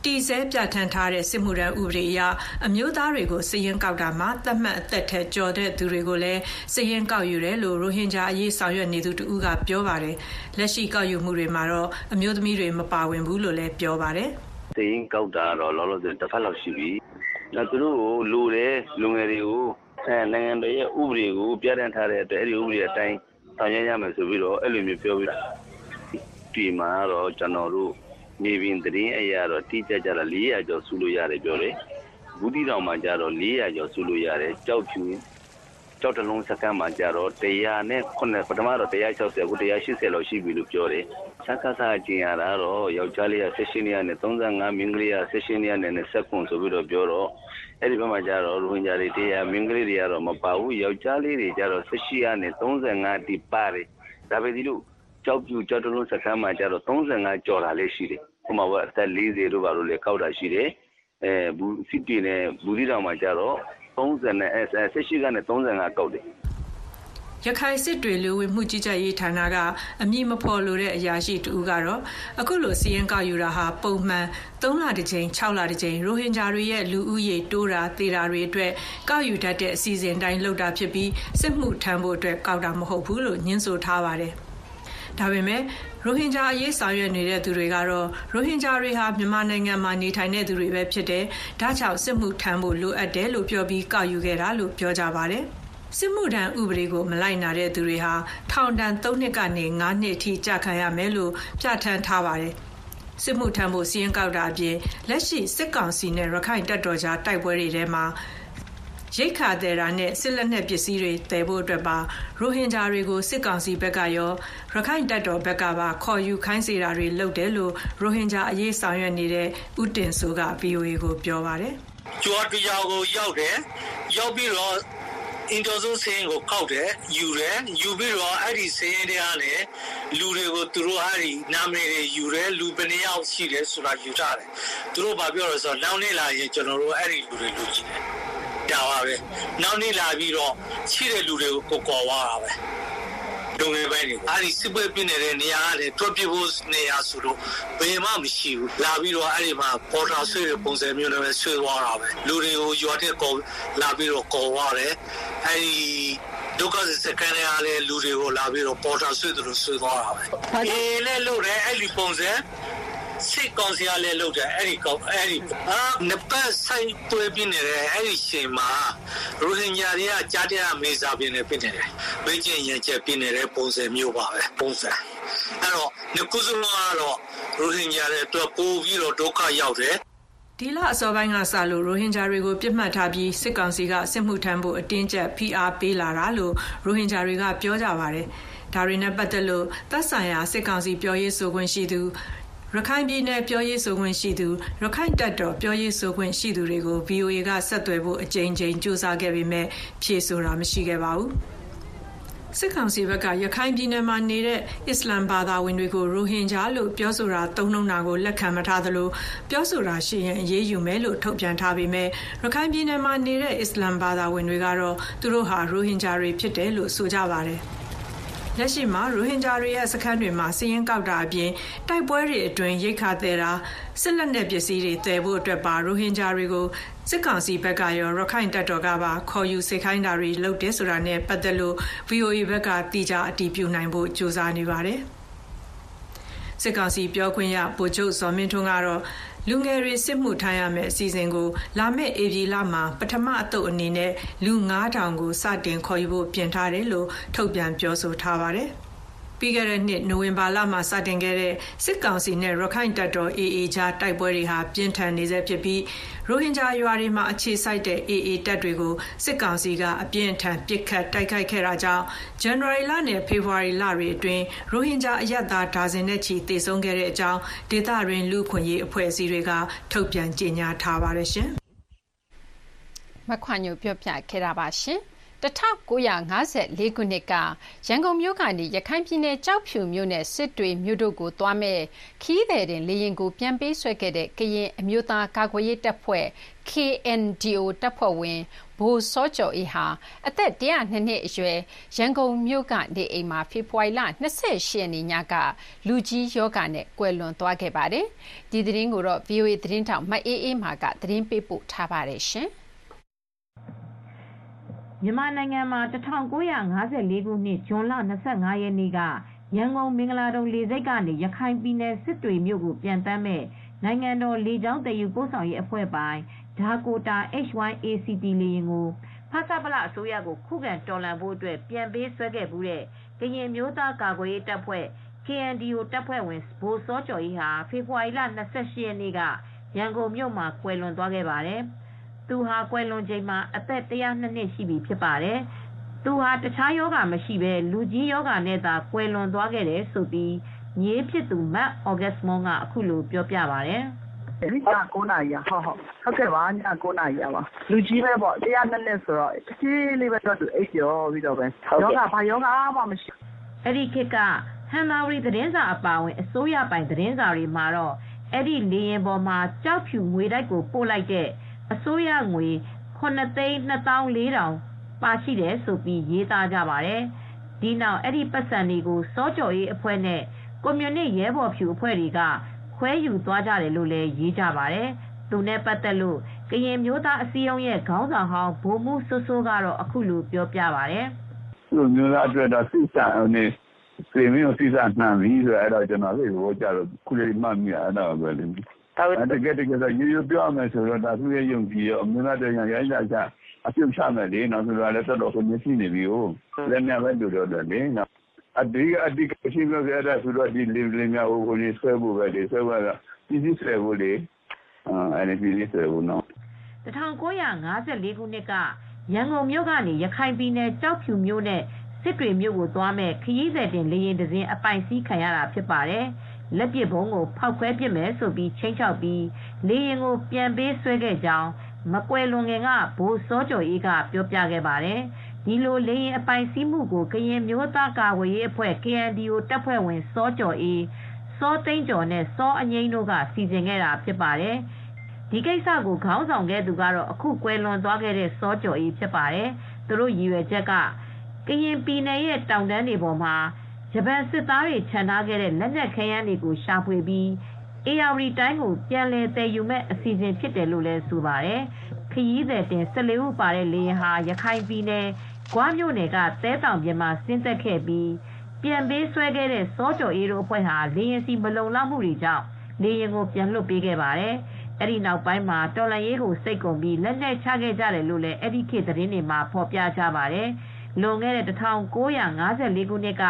Speaker 15: တီဆဲပြဋ္ဌာန်းထားတဲ့စစ်မှုထမ်းဥပဒေအရအမျိုးသားတွေကိုစည်ရင်ကောက်တာမှာသတ်မှတ်အသက်ထက်ကျော်တဲ့သူတွေကိုလည်းစည်ရင်ကောက်ယူတယ်လို့ရိုဟင်ဂျာအရေးဆောင်ရွက်နေသူတဦးကပြောပါတယ်လက်ရှိကောက်ယူမှုတွေမှာတော့အမျိုးသမီးတွေမပါဝင်ဘူးလို့လည်းပြောပါတယ်။
Speaker 16: စိရင်ကောက်တာတော့လောလောဆယ်တစ်ဖက်လောက်ရှိပြီ။နောက်သူတို့ကိုလိုတယ်လူငယ်တွေကိုအဲနိုင်ငံတော်ရဲ့ဥပဒေကိုပြဋ္ဌာန်းထားတဲ့အတွက်အဲ့ဒီဥပဒေအတိုင်းဆောင်ရွက်ရမယ်ဆိုပြီးတော့အဲ့လိုမျိုးပြောပြီးဒီမှာတော့ကျွန်တော်တို့နေပြင်သတင်းအရာတော့တိကျကြတာ400ကျော်စုလို့ရတယ်ပြောတယ်။ဘူးတီတောင်မှာကြတော့400ကျော်စုလို့ရတယ်။ကြောက်ဖြူ ကြောက်တလုံးစကမ်းမှာကြတော့100နဲ့9ပထမတော့160အခု180လောက်ရှိပြီလို့ပြောတယ်။စက္ကစကျင်ရတာတော့ယောက်ျားလေးက16နှစ်နဲ့35မင်းကလေးက16နှစ်နဲ့29ဆိုပြီးတော့ပြောတော့အဲ့ဒီဘက်မှာကြတော့ရိုဟင်ဂျာတွေတရားမင်းကလေးတွေကတော့မပါဘူးယောက်ျားလေးတွေကြတော့16ကနေ35တိပါတယ်ဒါပဲဒီလိုကြောက်ပြူကြောက်တလုံးစကမ်းမှာကြတော့35ကျော်တာလေးရှိတယ်။ဟိုမှာကအသက်40တို့ပါလို့လေကောက်တာရှိတယ်။အဲဘူးစစ်တီနဲ့ဘူးဒီတောင်မှာကြတော့ 30နဲ့အဲ16ကနေ35ကောက်တယ်
Speaker 15: ရခိုင်စစ်တွေလူဝင်မှုကြီးကြပ်ရေးဌာနကအမည်မဖော်လိုတဲ့အရာရှိတူကတော့အခုလိုစီရင်ကောက်ယူတာဟာပုံမှန်3လတစ်ကြိမ်6လတစ်ကြိမ်ရိုဟင်ဂျာတွေရဲ့လူဦးရေတိုးတာသေတာတွေအတွက်ကောက်ယူတတ်တဲ့အစီအစဉ်တိုင်းလုပ်တာဖြစ်ပြီးစစ်မှုထမ်းဖို့အတွက်ကောက်တာမဟုတ်ဘူးလို့ညှင်းဆိုထားပါတယ်။ဒါပေမဲ့ ရိုဟင်ဂျာအရေးဆောင်ရွက်နေတဲ့သူတွေကတော့ရိုဟင်ဂျာတွေဟာမြန်မာနိုင်ငံမှာနေထိုင်တဲ့သူတွေပဲဖြစ်တယ်။ဒါကြောင့်စစ်မှုထမ်းဖို့လိုအပ်တယ်လို့ပြောပြီးကောက်ယူခဲ့တာလို့ပြောကြပါတယ်။စစ်မှုထမ်းဥပဒေကိုမလိုက်နာတဲ့သူတွေဟာထောင်ဒဏ်3နှစ်ကနေ9နှစ်အထိကြာခံရမယ်လို့ပြဋ္ဌာန်းထားပါတယ်။စစ်မှုထမ်းဖို့စီရင်ကောက်တာအပြင်လက်ရှိစစ်ကောင်စီနဲ့ရခိုင်တပ်တော်ကြားတိုက်ပွဲတွေထဲမှာ ရိတ်ခါတဲ့တာနဲ့စစ်လက်နက်ပစ္စည်းတွေတည်ဖို့အတွက်ပါရိုဟင်ဂျာတွေကိုစစ်ကောင်စီဘက်ကရောရခိုင်တပ်တော်ဘက်ကပါခေါ်ယူခိုင်းစေတာတွေလုပ်တယ်လို့ရိုဟင်ဂျာအရေးဆောင်ရွက်နေတဲ့ဥတင်ဆိုက VOA ကိုပြောပါတယ်
Speaker 17: ကျွာတရားကိုရောက်တယ်ရောက်ပြီးတော့အင်တာဆိုစင်းကိုကောက်တယ်ယူတယ်ယူပြီးတော့အဲ့ဒီစင်းတွေကနေလူတွေကိုသူတို့အဲ့ဒီနာမည်တွေယူတယ်လူဘယ်နှယောက်ရှိတယ်ဆိုတာယူထားတယ်သူတို့ဘာပြောလဲဆိုတော့နောက်နေ့လာရင်ကျွန်တော်တို့အဲ့ဒီလူတွေလူကြည့်တယ် ဒါပါပဲနောက်နေ့လာပြီးတော့ရှိတဲ့လူတွေကိုကိုကော်သွားတာပဲလူငယ်ပိုင်းတွေအဲ့ဒီစစ်ပွဲပြနေတဲ့နေရာကနေတွက်ပြဖို့နေရာဆိုတော့ဘယ်မှမရှိဘူးလာပြီးတော့အဲ့ဒီမှာပေါ်တာဆွေးတဲ့ပုံစံမျိုးနဲ့ပဲဆွေးသွားတာပဲလူတွေကိုရွာတဲ့ကောလာပြီးတော့ကော်သွားတယ်အဲ့ဒီဒုက္ခစကန်းရတဲ့လူတွေကိုလာပြီးတော့ပေါ်တာဆွေးတယ်လို့ဆွေးသွားတာပဲအေးလည်းလို့တယ်အဲ့ဒီပုံစံ စစ်ကောင်စီကလည်းလုပ်တယ်အဲ့ဒီကောင်အဲ့ဒီအာနပတ်ဆိုင်တွဲပြနေတယ်အဲ့ဒီချိန်မှာရိုဟင်ဂျာတွေကကြားတဲ့မေစာပြင်းနေပြနေတယ်ဘိကျင်ရချက်ပြနေတဲ့ပုံစံမျိုးပါပဲပုံစံအဲ့တော့ငကုစုံကတော့ရိုဟင်ဂျာတွေအတွက်ပို့ပြီးတော့ဒုက္ခရောက်တယ်
Speaker 15: ဒီလအစောပိုင်းကစလို့ရိုဟင်ဂျာတွေကိုပြစ်မှတ်ထားပြီးစစ်ကောင်စီကစစ်မှုထမ်းဖို့အတင်းကျပ်ဖိအားပေးလာတာလို့ရိုဟင်ဂျာတွေကပြောကြပါတယ်။ဒါတွေနဲ့ပတ်သက်လို့သက်ဆိုင်ရာစစ်ကောင်စီပြောရေးဆိုခွင့်ရှိသူ ရခိုင်ပြည်နယ်ပြောရေးဆိုခွင့်ရှိသူရခိုင်တပ်တော်ပြောရေးဆိုခွင့်ရှိသူတွေကို VOA ကဆက်သွယ်ဖို့အကြိမ်ကြိမ်စူးစမ်းခဲ့ပေမဲ့ဖြေဆိုတာမရှိခဲ့ပါဘူး။စစ်ကောင်စီဘက်ကရခိုင်ပြည်နယ်မှာနေတဲ့အစ္စလမ်ဘာသာဝင်တွေကိုရိုဟင်ဂျာလို့ပြောဆိုတာသုံးနှုန်းတာကိုလက်ခံမထားသလိုပြောဆိုတာရှိရင်အရေးယူမယ်လို့ထုတ်ပြန်ထားပေမဲ့ရခိုင်ပြည်နယ်မှာနေတဲ့အစ္စလမ်ဘာသာဝင်တွေကတော့သူတို့ဟာရိုဟင်ဂျာတွေဖြစ်တယ်လို့ဆိုကြပါတယ်။ လက်ရှိမှာရိုဟင်ဂျာတွေရဲ့စခန်းတွေမှာစီးရင်ကောက်တာအပြင်တိုက်ပွဲတွေအတွင်းရိတ်ခါသည်တာစစ်လက်နက်ပစ္စည်းတွေတည်ဖို့အတွက်ပါရိုဟင်ဂျာတွေကိုစစ်ကောင်စီဘက်ကရောရခိုင်တပ်တော်ကပါခေါ်ယူစိတ်ခိုင်းတာတွေလုပ်တယ်ဆိုတာနဲ့ပတ်သက်လို့ VOA ဘက်ကတိကျအတည်ပြုနိုင်ဖို့ကြိုးစားနေပါတယ်စစ်ကောင်စီပြောခွင့်ရဗိုလ်ချုပ်ဇော်မင်းထွန်းကတော့ လူငယ်တွေစစ်မှုထမ်းရမယ့်အစီအစဉ်ကို လာမယ့်ဧပြီလမှာ ပထမအသုတ်အနေနဲ့ လူ9000ကို စတင်ခေါ်ယူဖို့ ပြင်ထားတယ်လို့ ထုတ်ပြန်ပြောဆိုထားပါတယ်။ ပြီးခဲ့တဲ့နှစ်နိုဝင်ဘာလမှာစတင်ခဲ့တဲ့စစ်ကောင်စီနဲ့ရခိုင်တပ်တော် AA ကြားတိုက်ပွဲတွေဟာပြင်းထန်နေဆဲဖြစ်ပြီးရိုဟင်ဂျာရွာတွေမှာအခြေစိုက်တဲ့ AA တပ်တွေကိုစစ်ကောင်စီကအပြင်းထန်ပစ်ခတ်တိုက်ခိုက်ခဲ့တာကြောင့်ဇန်နဝါရီလနဲ့ဖေဖော်ဝါရီလတွေအတွင်းရိုဟင်ဂျာအရက်သားဒါဇင်နဲ့ချီတေဆုံးခဲ့တဲ့အကြောင်းဒေသတွင်းလူခွင့်ရေးအဖွဲ့အစည်းတွေကထုတ်ပြန်ကြေညာထားပါတယ်ရှင်။
Speaker 2: မခွာညိုပြောပြခဲ့တာပါရှင်။ 1954 ခုနှစ်က ရန်ကုန်မြို့ကနေ ရခိုင်ပြည်နယ် ကျောက်ဖြူမြို့နဲ့ စစ်တွေမြို့တို့ကို သွားမယ့် ခရီးသည်တင် လေယာဉ်ကို ပြန်ပေးဆွဲခဲ့တဲ့ ကရင်အမျိုးသား ကာကွယ်ရေးတပ်ဖွဲ့ KNDO တပ်ဖွဲ့ဝင် ဗိုလ်စောကျော်အေးဟာ အသက် ၁၀၂ နှစ်အရွယ် ရန်ကုန်မြို့က နေအိမ်မှာ ဖေဖော်ဝါရီလ ၂၈ ရက်နေ့ညက လူကြီးရောဂါနဲ့ ကွယ်လွန်သွားခဲ့ပါတယ်။ဒီသတင်းကို ဗွီအိုအေသတင်းထောက် မအေးအေးမာက သတင်းပေးပို့ထားပါတယ်။
Speaker 18: မြန်မာနိုင်ငံမှာ၁၉၅၄ခုနှစ်ဇွန်လ၂၅ရက်နေ့ကရန်ကုန်မင်္ဂလာဒုံလေဆိပ်ကနေရခိုင်ပြည်နယ်စစ်တွေမြို့ကိုပျံသန်းမယ့်နိုင်ငံတော်လေကြောင်းသယ်ယူပို့ဆောင်ရေးအဖွဲ့ပိုင် Dakota Hy-ACT လေယာဉ်ကိုဖဆပလအစိုးရကိုခုခံတော်လှန်ဖို့ပြန်ပေးဆွဲခဲ့ဖူးတဲ့ကရင်အမျိုးသားကာကွယ်ရေးတပ်ဖွဲ့ KNDO တပ်ဖွဲ့ဝင်ဗိုလ်စောကျော်အေးဟာဖေဖေါ်ဝါရီလ၂၈ရက်နေ့ကရန်ကုန်မြို့မှာကွယ်လွန်သွားခဲ့ပါတယ်။ သူဟာကွယ်လွန်ချိန်မှာအသက်၁၀၂နှစ်ရှိပြီဖြစ်ပါတယ်။သူဟာတခြားရောဂါမရှိဘဲလူကြီးရောဂါနဲ့သာကွယ်လွန်သွားခဲ့တယ်လို့မြေးဖြစ်သူမတ်ဩဂတ်မွန်ကအခုလိုပြောပြပါတယ်။“
Speaker 19: ည9နာရီကဟုတ်ဟုတ်ကဲ့ပါည9နာရီကပါလူကြီးပဲပေါ့102နှစ်ဆိုတော့တဖြည်းလေးပဲတော့သူအိပ်ပျော်ပြီးတော့ပဲယောဂဘာယောဂမှမရှိ
Speaker 18: အဲ့ဒီခေတ်ကဟန်မာဝရီသတင်းစာအပါအဝင်အစိုးရပိုင်သတင်းစာတွေမှာတော့အဲ့ဒီလေရင်ပေါ်မှာကြောက်ဖြူငွေတိုက်ကိုပို့လိုက်တဲ့ အစိုးရငွေ9သိန်း2400ပါရှိတယ်ဆိုပြီးရေးသားကြပါတယ်။ဒီနောက်အဲ့ဒီပတ်စံတွေကိုစောကြော်ရေးအဖွဲ့နဲ့ကွန်မြူနစ်ရဲဘော်ဖြူအဖွဲ့တွေကခွဲယူသွားကြတယ်လို့လည်းရေးကြပါတယ်။သူနဲ့ပတ်သက်လို့ကရင်မျိုးသားအစည်းအရုံးရဲ့ခေါင်းဆောင်ဟောင်းဗိုလ်မှူးစိုးစိုးကတော့အခုလိုပြောပြပါတယ်။
Speaker 20: သူမျိုးသားအတွက်တော့စိတ်ဆန်နေပြေမင်းကိုစိတ်ဆန်နှံပြီးဆိုတော့အဲ့တော့ကျွန်တော်လေးကိုကြတော့ခုလေးမှတ်မိရအဲ့တော့ပဲလေ တကယ်တကယ်ဆိုရိုးရိုးပြောရမယ်ဆိုတော့ဒါသူရဲ့ယုံကြည်ရောအမျိုးသားတရားရိုင်းလာချအပြုတ်ချမယ်လေနော်ဆိုတော့လည်းတော်တော်ကိုမျက်စိနေပြီဟုတ်လည်းများပဲတို့တော့လေနော်အဒီအဒီကရှိလို့ရတဲ့ဆိုတော့ဒီလေလေများဟိုကိုလေးဆွဲဖို့ပဲလေဆွဲဖို့ကပြည်စည်းဆွဲဖို့လေအဲအဲ့ဒီပြည်စည်းဆွဲဖို့နော်
Speaker 18: 1954ခုနှစ်ကရန်ကုန်မြို့ကနေရခိုင်ပြည်နယ်ကြောက်ဖြူမြို့နဲ့စစ်တွေမြို့ကိုသွားမဲ့ခရီးသည်တင်လေယာဉ်တစ်စင်းအပိုင်စီးခံရတာဖြစ်ပါတယ်။ လက်ပစ်ဗုံးကိုဖောက်ခွဲပစ်မယ်ဆိုပြီးချိန်ချောက်ပြီးလေယာဉ်ကိုပြန်ပေးဆွဲခဲ့ကြောင်းမကွယ်လွန်ခင်ကဘိုးစောကျော်အေးကပြောပြခဲ့ပါတယ်။ဒီလိုလေရင်အပိုင်စီးမှုကိုကရင်မျိုးသားကာကွယ်ရေးအဖွဲ့ KNDO တပ်ဖွဲ့ဝင်စောကျော်အေးစောသိန်းကျော်နဲ့စောအငိမ့်တို့ကစီစဉ်ခဲ့တာဖြစ်ပါတယ်။ဒီကိစ္စကိုခေါင်းဆောင်ခဲ့သူကတော့အခုကွယ်လွန်သွားခဲ့တဲ့စောကျော်အေးဖြစ်ပါတယ်။သူတို့ရည်ရွယ်ချက်ကကရင်ပြည်နယ်ရဲ့တောင်တန်းတွေပေါ်မှာ ဂျပန်စစ်သားတွေခြံထားခဲ့တဲ့လက်နက်ခဲယမ်းတွေကိုရှာဖွေပြီးအေယာဝတီတိုင်းကိုပြန်လည်သယ်ယူမဲ့အစီအစဉ်ဖြစ်တယ်လို့လည်းဆိုပါတယ်။ခရီးသည်တင်14ဦးပါတဲ့လေယာဉ်ဟာရခိုင်ပြည်နယ်ဂွမြို့နယ်ကသဲတောင်ပြင်မှာဆင်းသက်ခဲ့ပြီးပြန်ပေးဆွဲခဲ့တဲ့စောကျော်အေးတို့အဖွဲ့ဟာလေယာဉ်စီမလုံလောက်မှုတွေကြောင့်လေယာဉ်ကိုပြန်လွှတ်ပေးခဲ့ပါတယ်။အဲ့ဒီနောက်ပိုင်းမှာတော်လန်ရေးကိုစိတ်ကုန်ပြီးလက်နက်ချခဲ့ကြတယ်လို့လည်းအဲ့ဒီခေတ်သတင်းတွေမှာဖော်ပြကြပါတယ်။လွန်ခဲ့တဲ့1954ခုနှစ်က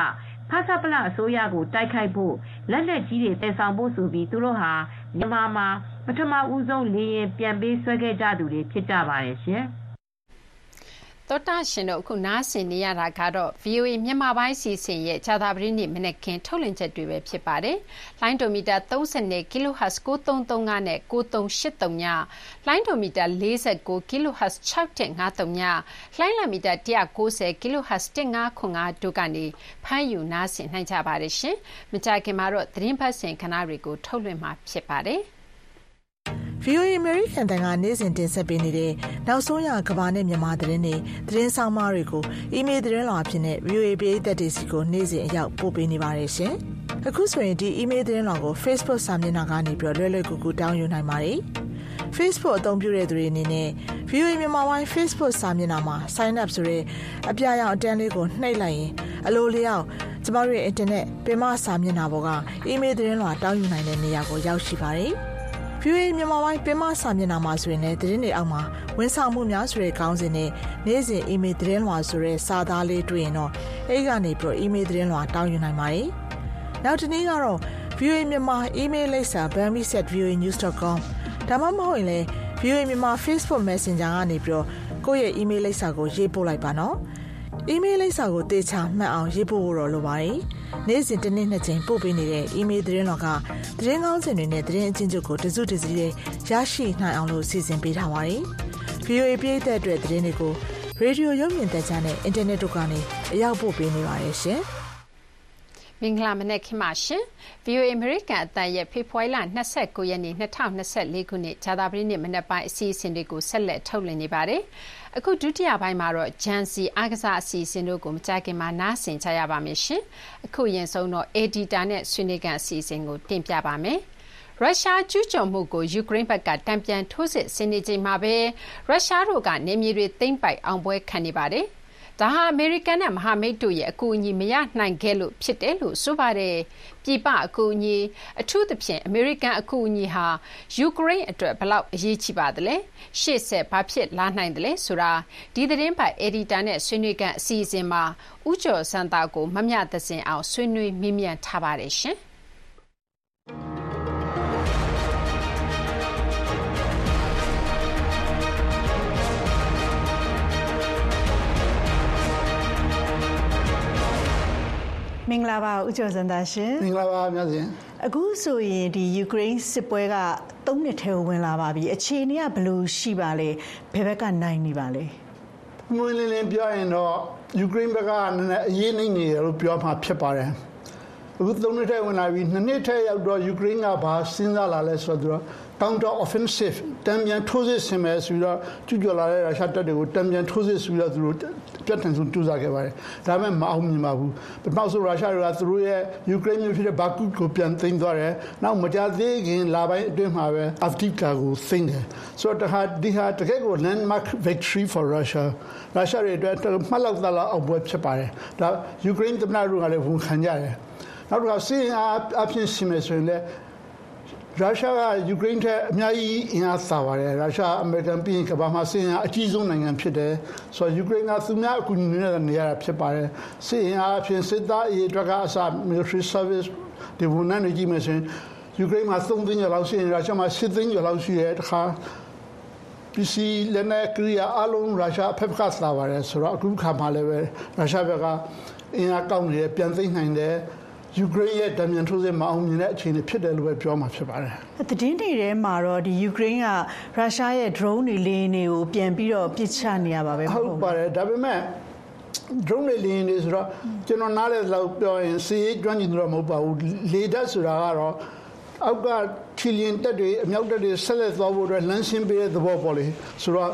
Speaker 18: ဖဆပလအစိုးရကိုတိုက်ခိုက်ဖို့လက်နက်ကြီးတွေတည်ဆောင်ဖို့ဆိုပြီးသူတို့ဟာမြန်မာမှာပထမဦးဆုံးလေရင်ပြန်ပေးဆွဲခဲ့ကြသူတွေဖြစ်ကြပါတယ်ရှင်။
Speaker 2: သောတာရှင်တို့ အခု နားဆင်နေရတာကတော့ VOA မြန်မာပိုင်းစီစဉ်ရဲ့ဂျာတာပရိနိမနက်ခင်း ထုတ်လွှင့်ချက်တွေပဲဖြစ်ပါတယ်။လိုင်းဒိုမီတာ30 kHz 9335နဲ့ 9383 ညလိုင်းဒိုမီတာ49 kHz 6153 ညလိုင်းလမီတာ190 kHz 1505တို့ကနေ ဖမ်းယူ နားဆင်နိုင်ကြပါတယ်ရှင်။မကြခင်မှာတော့ သတင်းဖတ်စင်ခဏတွေကို ထုတ်လွှင့်မှာ ဖြစ်ပါတယ်။
Speaker 5: VOA American တန်ကနေ့စဉ်တင်ဆက်ပေးနေတဲ့နောက်ဆုံးရကဘာနဲ့မြန်မာသတင်းတွေသတင်းဆောင်မတွေကိုအီးမေးလ်သတင်းလွှာအဖြစ်နဲ့ VOA ပရိသတ်တွေစီကိုနေ့စဉ်အရောက်ပို့ပေးနေပါတယ်ရှင်။အခုဆိုရင်ဒီအီးမေးလ်သတင်းလွှာကို Facebook စာမျက်နှာကနေပြီးတော့လွယ်လွယ်ကူကူတောင်းယူနိုင်ပါတယ်။ Facebook အသုံးပြုတဲ့သူတွေအနေနဲ့ VOA မြန်မာပိုင်း Facebook စာမျက်နှာမှာ sign up ဆိုတဲ့အပြာရောင်အတန်းလေးကိုနှိပ်လိုက်ရင်အလိုလျောက်ကျမတို့ရဲ့ internet ပင်မစာမျက်နှာပေါ်ကအီးမေးလ်သတင်းလွှာတောင်းယူနိုင်တဲ့နေရာကိုရောက်ရှိပါတယ်။ VOA မြန်မာပိုင်းပင်မစာမျက်နှာမှာဆိုရင်လည်းသတင်းတွေအောက်မှာဝန်ဆောင်မှုများဆိုတဲ့ခေါင်းစဉ်နဲ့နေ့စဉ်အီးမေးလ်သတင်းလွှာဆိုတဲ့စာသားလေးတွေ့ရင်တော့အဲဒီကနေပြီးတော့အီးမေးလ်သတင်းလွှာတောင်းယူနိုင်ပါတယ်။နောက်တစ်နည်းကတော့ VOA မြန်မာအီးမေးလ်လိပ်စာ bami@voanews.com ဒါမှမဟုတ်ရင်လည်း VOA မြန်မာ Facebook Messenger ကနေပြီးတော့ကိုယ့်ရဲ့အီးမေးလ်လိပ်စာကိုရေးပို့လိုက်ပါနော်။ အီးမေးလ်လိပ်စာကိုတေချာမှတ်အောင်ရေးပို့ဖို့တော့လိုပါတယ်။နေ့စဉ်တစ်နေ့နှစ်ကြိမ်ပို့ပေးနေတဲ့အီးမေးလ်သတင်းတော်ကသတင်းကောင်းစင်တွေနဲ့သတင်းအချင်းချုပ်ကိုတစုတစည်းလေးရရှိနိုင်အောင်လို့စီစဉ်ပေးထားပါတယ်။ VOA ပြည်သက်အတွက်သတင်းတွေကိုရေဒီယိုရုပ်မြင်သံကြားနဲ့အင်တာနက်တို့ကနေအရောက်ပို့ပေးနေပါတယ်ရှင်။
Speaker 2: မင်္ဂလာမနက်ခင်းပါရှင်။ VOA American အသံရဲ့ဖေဖော်ဝါရီလ29ရက်နေ့2024ခုနှစ်ဂျာတာပရိနေ့မနက်ပိုင်းအစီအစဉ်တွေကိုဆက်လက်ထုတ်လွှင့်နေပါတယ်။ အခုဒုတိယပိုင်းမှာတော့ဂျန်စီအားကစားအစီအစဉ်တို့ကိုမကြခင်မှာနားဆင်ကြရပါမယ်ရှင်။အခုရင်ဆုံးတော့ Editor နဲ့ဆွေးနွေးကန်အစီအစဉ်ကိုတင်ပြပါမယ်။ရုရှားကျူးကျော်မှုကိုယူကရိန်းဘက်ကတံပြန်ထိုးစစ်ဆင်နေချိန်မှာပဲရုရှားတို့ကနေမြေတွေသိမ်းပိုက်အောင်ပွဲခံနေပါတယ်။ဒါဟာအမေရိကန်နဲ့မဟာမိတ်တို့ရဲ့အကူအညီမရနိုင်ခဲ့လို့ဖြစ်တယ်လို့ဆိုပါတယ်။ ပြည်ပအကူအညီအထူးသဖြင့် အမေရိကန်အကူအညီဟာ ယူကရိန်းအတွက်ဘလောက် အရေးကြီးပါသလဲ။ရှေ့ဆက် ဘာဖြစ်လာနိုင်သလဲဆိုတာ ဒီသတင်းပတ်အက်ဒီတာနဲ့ ဆွေးနွေးကန်အစီအစဉ်မှာဥကျော်စံတာကို မမျှသစင်အောင် ဆွေးနွေးမြမြထားပါတယ်
Speaker 21: မင်္ဂလာပါဦးကျော်စံသားရှင်
Speaker 22: မင်္ဂလာပါမြတ်စဉ်
Speaker 21: အခုဆိုရင်ဒီယူကရိန်းစစ်ပွဲက၃နှစ်ထဲကိုဝင်လာပါပြီအခြေအနေကဘယ်လိုရှိပါလဲဘယ်ဘက်ကနိုင်နေပါလဲ
Speaker 22: ငွေလင်းလင်းပြောရင်တော့ယူကရိန်းဘက်ကနည်းနည်းအရေးနိုင်နေတယ်လို့ပြောမှဖြစ်ပါတယ် အခု၃နှစ်ထဲဝင်လာပြီနှစ်နှစ်ထဲရောက်တော့ယူကရိန်းကဘာစဉ်းစားလာလဲဆိုတော့ counter offensive တံပြန်ထိုးစစ်ဆင်မယ်ဆိုပြီးတော့ကျူးကျော်လာတဲ့ရုရှားတပ်တွေကိုတံပြန်ထိုးစစ်ဆိုပြီးတော့သူတို့ပြတ်ထန်ဆုံးကြိုးစားခဲ့ပါတယ်ဒါပေမဲ့မအောင်မြင်ပါဘူးပထမဆုံးရုရှားတွေကသူတို့ရဲ့ယူကရိန်းမြို့ဖြစ်တဲ့ဘာကုကိုပြန်သိမ်းသွားတယ်နောက်မကြာသေးခင်လပိုင်းအတွင်းမှာပဲ Avdiivka ကိုသိမ်းတယ်ဆိုတော့တခါဒီဟာတကယ်ကို landmark victory for Russia ရုရှားတွေအတွက်မှတ်လောက်သလောက်အောင်ပွဲဖြစ်ပါတယ်ဒါယူကရိန်းသမ္မတတို့ကလည်းဝန်ခံကြတယ် နောက်တစ်ခါစီးရင်အဖြစ်ရှင်မယ်ဆိုရင်လည်းရုရှားကယူကရိန်းထက်အများကြီးအင်အားသာပါတယ်ရုရှားအမေရိကန်ပြီးရင်ကမ္ဘာမှာစစ်အင်အားအကြီးဆုံးနိုင်ငံဖြစ်တယ်ဆိုတော့ယူကရိန်းကသူများအကူအညီနဲ့နေရတာဖြစ်ပါတယ်စစ်အင်အားအဖြစ်စစ်သားအရေးအတွက်ကအစ military service ဒီဝန်ထမ်းတွေကြီးမယ်ဆိုရင်ယူကရိန်းမှာ3သိန်းကျော်လောက်ရှိရင်ရုရှားမှာ7သိန်းကျော်လောက်ရှိတယ်တခါပစ္စည်းလက်နက်ကရိယာအလုံးရုရှားဖက်ကသာပါတယ်ဆိုတော့အခုခါမှလည်းပဲရုရှားဘက်ကအင်အားကောင်းနေတယ်ပြန်သိမ်းနိုင်တယ် ယူကရိန်းရဲ့တံမြန်ထိုးစစ်မအောင်မြင်တဲ့အခြေအနေဖြစ်တယ်လို့ပဲပြောမှာဖြစ်ပါတယ်။
Speaker 21: သတင်းတွေထဲမှာတော့ဒီယူကရိန်းကရုရှားရဲ့ drone တွေလေယာဉ်တွေကိုပြန်ပြီးတော့ပစ်ချနေရပါပဲ
Speaker 22: ဟုတ်ပါတယ်ဒါပေမဲ့ drone တွေလေယာဉ်တွေဆိုတော့ကျွန်တော်နားလည်လောက်ပြောရင်စီးကျွမ်းကျင်တော့မဟုတ်ပါဘူးလေတပ်ဆိုတာကတော့အောက်ကထီလျင်တက်တွေအမြောက်တက်တွေဆက်လက်သွားဖို့အတွက်လမ်းရှင်းပေးတဲ့သဘောပေါ့လေဆိုတော့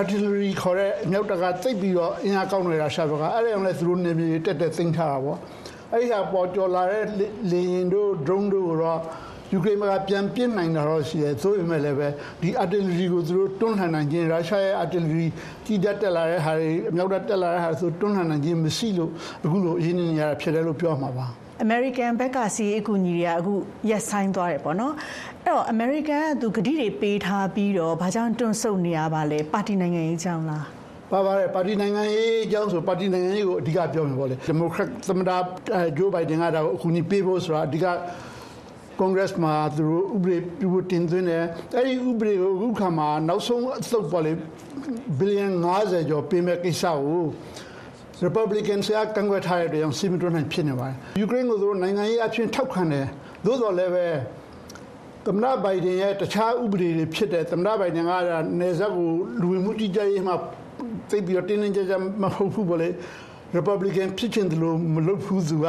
Speaker 22: artillery ခေါ်တဲ့အမြောက်တကတိတ်ပြီးတော့အင်အားကောင်းနေတာရှာဘကအဲ့ဒါကြောင့်လည်းသူတို့နေမြေတက်တက်သိမ်းထားတာပေါ့ အဲ့ဒီဟာပေါ်ကျော်လာတဲ့လေရင်တို့ drone တို့တော့ယူကရိန်းကပြန်ပြစ်နိုင်တာတော့ရှိတယ်သို့ပေမဲ့လည်းပဲဒီ artillery ကိုသူတို့တွန်းလှန်နိုင်ခြင်းရုရှားရဲ့ artillery ကြီးတက်တက်လာတဲ့ဟာတွေအမြောက်တက်လာတဲ့ဟာဆိုတွန်းလှန်နိုင်ခြင်းမရှိလို့အခုလိုအရင်းနေရတာဖြစ်တယ်လို့ပြောမှာပါ
Speaker 21: အမေရိကန်ဘက်ကစီအကူညီတွေကအခုရက်ဆိုင်သွားတယ်ပေါ့နော်အဲ့တော့အမေရိကန်ကသူဂတိတွေပေးထားပြီးတော့ဘာကြောင့်တွန့်ဆုတ်နေရပါလဲပါတီနိုင်ငံရေးကြောင်းလား
Speaker 22: ပါပါတယ်ပါတီနိုင်ငံရေးအကြောင်းဆိုပါတီနိုင်ငံရေးကိုအဓိကပြောမှာပေါ့လေဒီမိုကရက်သမ္မတဂျိုးဘိုင်ဒန်ကဒါကိုအခုညီပေးဖို့ဆိုတာအဓိကကွန်ဂရက်မှာသူတို့ဥပဒေပြုဖို့တင်သွင်းတယ်အဲ့ဒီဥပဒေကိုအခုခါမှာနောက်ဆုံးအသုတ်ပေါ်လေဘီလီယံ90ကျော်ပေးမဲ့ကိစ္စကို Republican ဆရာကန့်ကွက်ထားတဲ့ကြောင့်စီမံတွန်းနိုင်ဖြစ်နေပါတယ်ယူကရိန်းကိုသူတို့နိုင်ငံရေးအဖြစ်ထောက်ခံတယ်သို့တော်လည်းပဲသမ္မတဘိုင်ဒန်ရဲ့တခြားဥပဒေတွေဖြစ်တဲ့သမ္မတဘိုင်ဒန်ကနေဆက်ကိုလူဝင်မှုကြီးကြပ်ရေးမှာ သိပြီးတော့တင်းတင်းကြပ်ကြပ်မဟုတ်ဘူးပေါ့လေ Republican ဖြစ်ချင်တယ်လို့မလုပ်ဘူးသူက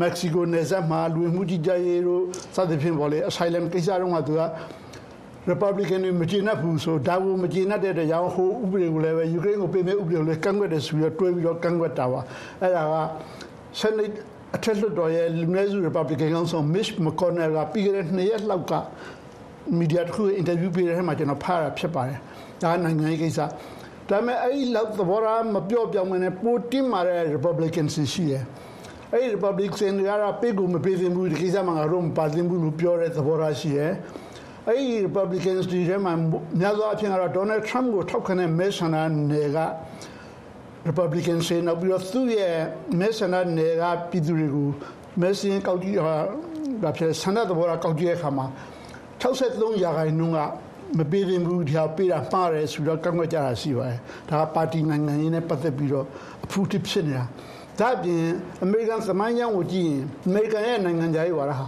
Speaker 22: မက္ကဆီကိုနယ်စပ်မှာလူဝင်မှုကြီးကြပ်ရေးတို့စသဖြင့်ပေါ့လေ asylum ကိစ္စတော့ကသူက Republican တွေမကျေနပ်ဘူးဆိုဒါကိုမကျေနပ်တဲ့တဲ့ကြောင့်ဟိုဥပဒေကိုလည်းပဲယူကရိန်းကိုပေးမဲ့ဥပဒေကိုလည်းကန့်ကွက်တယ်ဆိုပြီးတော့တွဲပြီးတော့ကန့်ကွက်တာပါအဲ့ဒါက Senate အထက်လွှတ်တော်ရဲ့လူနည်းစု Republican ကောင်ဆောင် Mitch McConnell ကပြီးခဲ့တဲ့နှစ်ရက်လောက်ကမီဒီယာတစ်ခုအင်တာဗျူးပေးတဲ့ထဲမှာကျွန်တော်ဖတ်ရဖြစ်ပါတယ်ဒါနိုင်ငံရေးကိစ္စ ဒါပေမဲ့အဲ့ဒီလောက်သဘောထားမပြော့ပြောင်းမနဲ့ပိုတင်းမာတဲ့ Republican ရှိတယ်အဲ့ဒီ Republican တွေကတော့ပေးကိုမပေးသင့်ဘူးဒီကိစ္စမှာငါတို့မပါသင့်ဘူးလို့ပြောတဲ့သဘောထားရှိတယ်အဲ့ဒီ Republicans တွေထဲမှာများသောအားဖြင့်ကတော့ Donald Trump ကိုထောက်ခံတဲ့မဲဆန္ဒနယ်က Republican တွေနောက်ပြီးတော့သူ့ရဲ့မဲဆန္ဒနယ်ကပြည်သူတွေကိုမဲစင်းကောက်ကြည့်ဟာဒါဖြစ်ဆန္ဒသဘောထားကောက်ကြည့်တဲ့အခါမှာ63ရာခိုင်နှုန်းက မပေးသင့်ဘူးဒီဟာပေးတာမှားတယ်ဆိုတော့ကန့်ကွက်ကြတာရှိပါတယ်ဒါကပါတီနိုင်ငံရေးနဲ့ပတ်သက်ပြီးတော့အဖူးတစ်ဖြစ်နေတာဒါ့အပြင်အမေရိကန်သမိုင်းကြောင်းကိုကြည့်ရင်အမေရိကန်ရဲ့နိုင်ငံခြားရေးဝါဒဟာ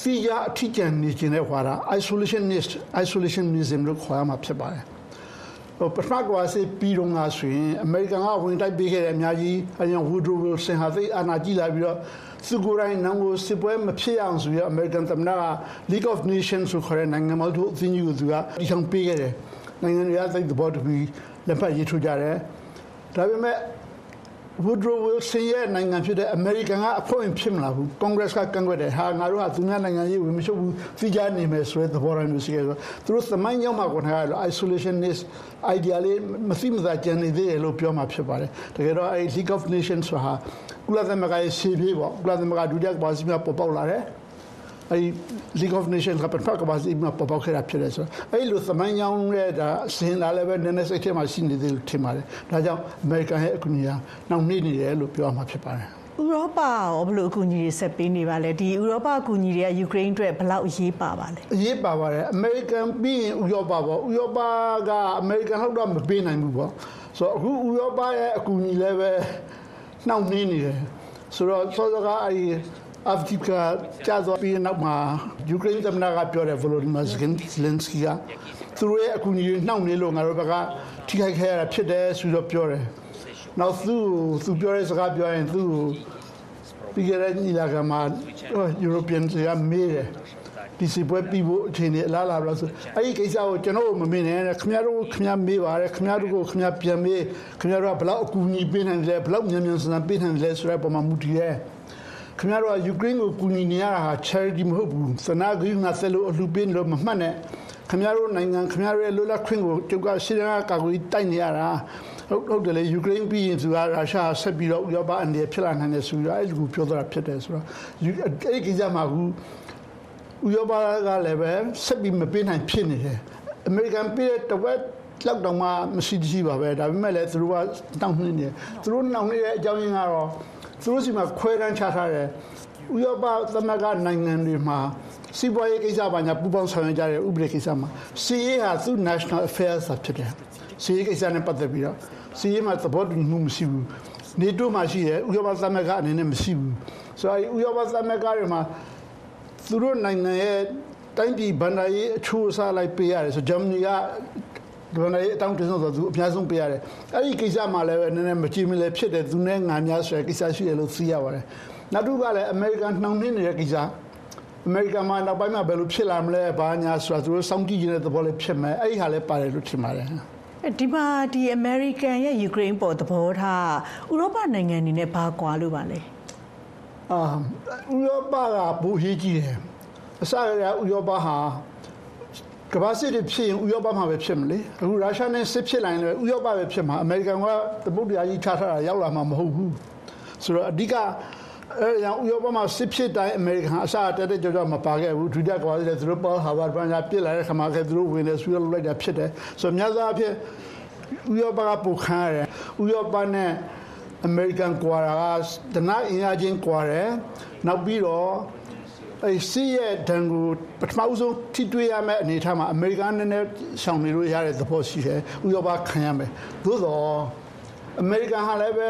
Speaker 22: စီရအထီးကျန်နေခြင်းတဲ့ဝါဒ isolationist isolationism လို့ခေါ်ရမှာဖြစ်ပါတယ်ဟိုပထမကစီပြီးတော့ငါဆိုရင်အမေရိကန်ကဝင်တိုက်ပေးခဲ့တဲ့အများကြီးအရင်ဝူဒရိုဝီဆင်ဟာသိအာနာကြည့်လာပြီးတော့ သူကိုယ်တိုင်နောင်ကိုစစ်ပွဲမဖြစ်အောင်ဆိုပြီးအမေရိကန်သမ္မတက League of Nations ဆိုခေါ်တဲ့နိုင်ငံပေါင်းတို့အသင်းကြီးကိုသူကတီထောင်ပေးခဲ့တယ်နိုင်ငံတွေကသိသဘောတူပြီးလက်ဖက်ရေးထိုးကြတယ်ဒါပေမဲ့ Woodrow Wilson ရဲ့နိုင်ငံဖြစ်တဲ့အမေရိကန်ကအဖို့ရင်ဖြစ်မလာဘူးကွန်ဂရက်ကကန့်ကွက်တယ်ဟာငါတို့ကသူများနိုင်ငံရေးဝင်မရှုပ်ဘူးသိကြနေမယ်ဆိုတဲ့သဘောထားမျိုးရှိခဲ့ဆိုသူတို့သမိုင်းရောက်မှာကိုထားရလို့ isolationist idea လေးမသိမသာကြံနေသေးတယ်လို့ပြောမှာဖြစ်ပါတယ်တကယ်တော့အဲ League of Nations ဆိုတာကုလသမဂ္ဂရဲ့ရှေ့ပြေးပေါ့ကုလသမဂ္ဂဒုတိယကမ္ဘာစစ်မှာပေါ်ပေါက်လာတယ် အဲ League of Nations ကပတ်ကဘာစီမှာပေါ်ပေါက်ခဲ့တာဖြစ်တယ်ဆိုတော့အဲလိုသမိုင်းကြောင်းရဲ့ဒါစင်လာလည်းပဲနည်းနည်းစိတ်ထဲမှာရှိနေသေးလို့ထင်ပါတယ်ဒါကြောင့်အမေရိကန်ရဲ့အကူအညီဟာနှောင့်နှေးနေတယ်လို့ပြောမှာဖြစ်ပါတယ်
Speaker 21: ဥရောပရောဘယ်လိုအကူအညီတွေဆက်ပေးနေပါလဲဒီဥရောပအကူအညီတွေကယူကရိန်းအတွက်ဘယ်လောက်အရေးပါပါလဲ
Speaker 22: အရေးပါပါတယ်အမေရိကန်ပြီးရင်ဥရောပပေါ့ဥရောပကအမေရိကန်လောက်တော့မပေးနိုင်ဘူးပေါ့ဆိုတော့အခုဥရောပရဲ့အကူအညီလည်းပဲနှောင့်နှေးနေတယ်ဆိုတော့စောစောကအဲဒီ အာဖဂန်ကကြာသွားပြီးနောက်မှာယူကရိန်းသမ္မတကပြောတယ်ဗလိုဒီမာဇဂန်ဇလန်စကီကသူတို့ရဲ့အကူအညီနှောင့်နေလို့ငါတို့ဘက်ကထိခိုက်ခဲ့ရတာဖြစ်တယ်ဆိုတော့ပြောတယ်။နောက်သူသူပြောတဲ့စကားပြောရင်သူပြီးကြတဲ့ညီလာခံမှာ European ကမေးတယ်ဒီစီပွဲပြီးဖို့အချိန်ကြီးအလားလာလို့ဆိုအဲ့ဒီကိစ္စကိုကျွန်တော်မမေ့နဲ့ခင်ဗျားတို့ခင်ဗျားမေးပါတယ်ခင်ဗျားတို့ကိုခင်ဗျားပြန်မေးခင်ဗျားတို့ကဘလောက်အကူအညီပေးနိုင်တယ်ဘလောက်မြန်မြန်ဆန်ဆန်ပေးနိုင်တယ်ဆိုတဲ့ပုံမှာမူတည်ရဲ့ ခင်ဗျားတို့ကယူကရိန်းကိုကူညီနေရတာဟာ charity မဟုတ်ဘူးသနာဂိငါဆက်လို့အလှပေးလို့မမှတ်နဲ့ခင်ဗျားတို့နိုင်ငံခင်ဗျားတို့ရဲ့လွတ်လပ်ခွင့်ကိုကျုပ်ကရှင်းရကာကွယ်တိုက်နေရတာဟုတ်ဟုတ်တယ်လေယူကရိန်းပြီးရင်သူကရုရှားဆက်ပြီးတော့ဥရောပအနေနဲ့ဖြစ်လာနိုင်တယ်ဆိုတော့အဲ့ဒီကိုပြောတာဖြစ်တယ်ဆိုတော့အဲ့ဒီကိစ္စမှာကူဥရောပကလည်းပဲဆက်ပြီးမပေးနိုင်ဖြစ်နေတယ်အမေရိကန်ပြည်တဝက်လောက်တော့မှမရှိရှိပါပဲဒါပေမဲ့လည်းသူတို့ကတောင်းနှင်းနေသူတို့နှောင်နေတဲ့အကြောင်းရင်းကတော့ သူတို့စီမှာခွဲတန်းချထားတယ်ဥရောပသမဂ္ဂနိုင်ငံတွေမှာစီးပွားရေးကိစ္စပါညာပူးပေါင်းဆောင်ရွက်ကြတဲ့ဥပဒေကိစ္စမှာစီရေးဟာသူ national affairs ဖြစ်တယ်စီရေးကိစ္စနဲ့ပတ်သက်ပြီးတော့စီရေးမှာသဘောတူမှုမရှိဘူးနေတိုးမှာရှိတယ်ဥရောပသမဂ္ဂအနေနဲ့မရှိဘူးဆိုတော့ဥရောပသမဂ္ဂတွေမှာသူတို့နိုင်ငံရဲ့တိုင်းပြည်ဗန္ဒာရေးအချိုးအစားလိုက်ပေးရတယ်ဆိုဂျာမနီက ဒီဗန္ဒာရေးအတောင်းတင်ဆုံးဆိုသူအများဆုံးပေးရတယ်အဲ့ဒီကိစ္စမှာလည်းပဲနည်းနည်းမကြည့်မလဲဖြစ်တယ်သူနဲ့ငါများဆိုတဲ့ကိစ္စရှိတယ်လို့သိရပါတယ်နောက်တစ်ခုကလည်းအမေရိကန်နှောင့်နှင်းနေတဲ့ကိစ္စအမေရိကန်မှာနောက်ပိုင်းမှာဘယ်လိုဖြစ်လာမလဲဘာညာဆိုတာသူတို့စောင့်ကြည့်နေတဲ့သဘောလေးဖြစ်မယ်အဲ့ဒီဟာလည်းပါတယ်လို့ထင်ပါတယ်
Speaker 21: ဒီမှာဒီ American ရဲ့ Ukraine ပေါ်သဘောထားဥရောပနိုင်ငံအနေနဲ့ဘာကွာလို့ပါလဲ
Speaker 22: အာဥရောပကဘူရေးကြည့်တယ်အစကတည်းကဥရောပဟာ ကမ္ဘာစစ်တွေဖြစ်ရင်ဥရောပမှာပဲဖြစ်မလဲအခုရုရှားနဲ့စစ်ဖြစ်လာရင်လည်းဥရောပပဲဖြစ်မှာအမေရိကန်ကသမုဒ္ဒရာကြီးထားထားတာရောက်လာမှာမဟုတ်ဘူးဆိုတော့အဓိကအဲကြောင့်ဥရောပမှာစစ်ဖြစ်တိုင်းအမေရိကန်အစတက်တက်ကြွကြွမပါခဲ့ဘူးဒုတိယကမ္ဘာစစ်လည်းသူတို့ပေါ်ဟာဗတ်ဘန်ကပြစ်လာတဲ့ခါမှာကသူတို့ဝင်နေဆွေးလုပ်လိုက်တာဖြစ်တယ်ဆိုတော့များသောအားဖြင့်ဥရောပကပူခန်းရတယ်ဥရောပနဲ့အမေရိကန်ကွာတာကဒနာအင်အားချင်းကွာတယ်နောက်ပြီးတော့ အဲစီးရဲ့ဒဏ်ကိုပထမဦးဆုံးထိတွေ့ရမယ့်အနေအထားမှာအမေရိကန်နည်းနည်းရှောင်နေလို့ရတဲ့သဘောရှိတယ်ဥရောပခံရမယ်သို့တော့အမေရိကန်ဟာလည်းပဲ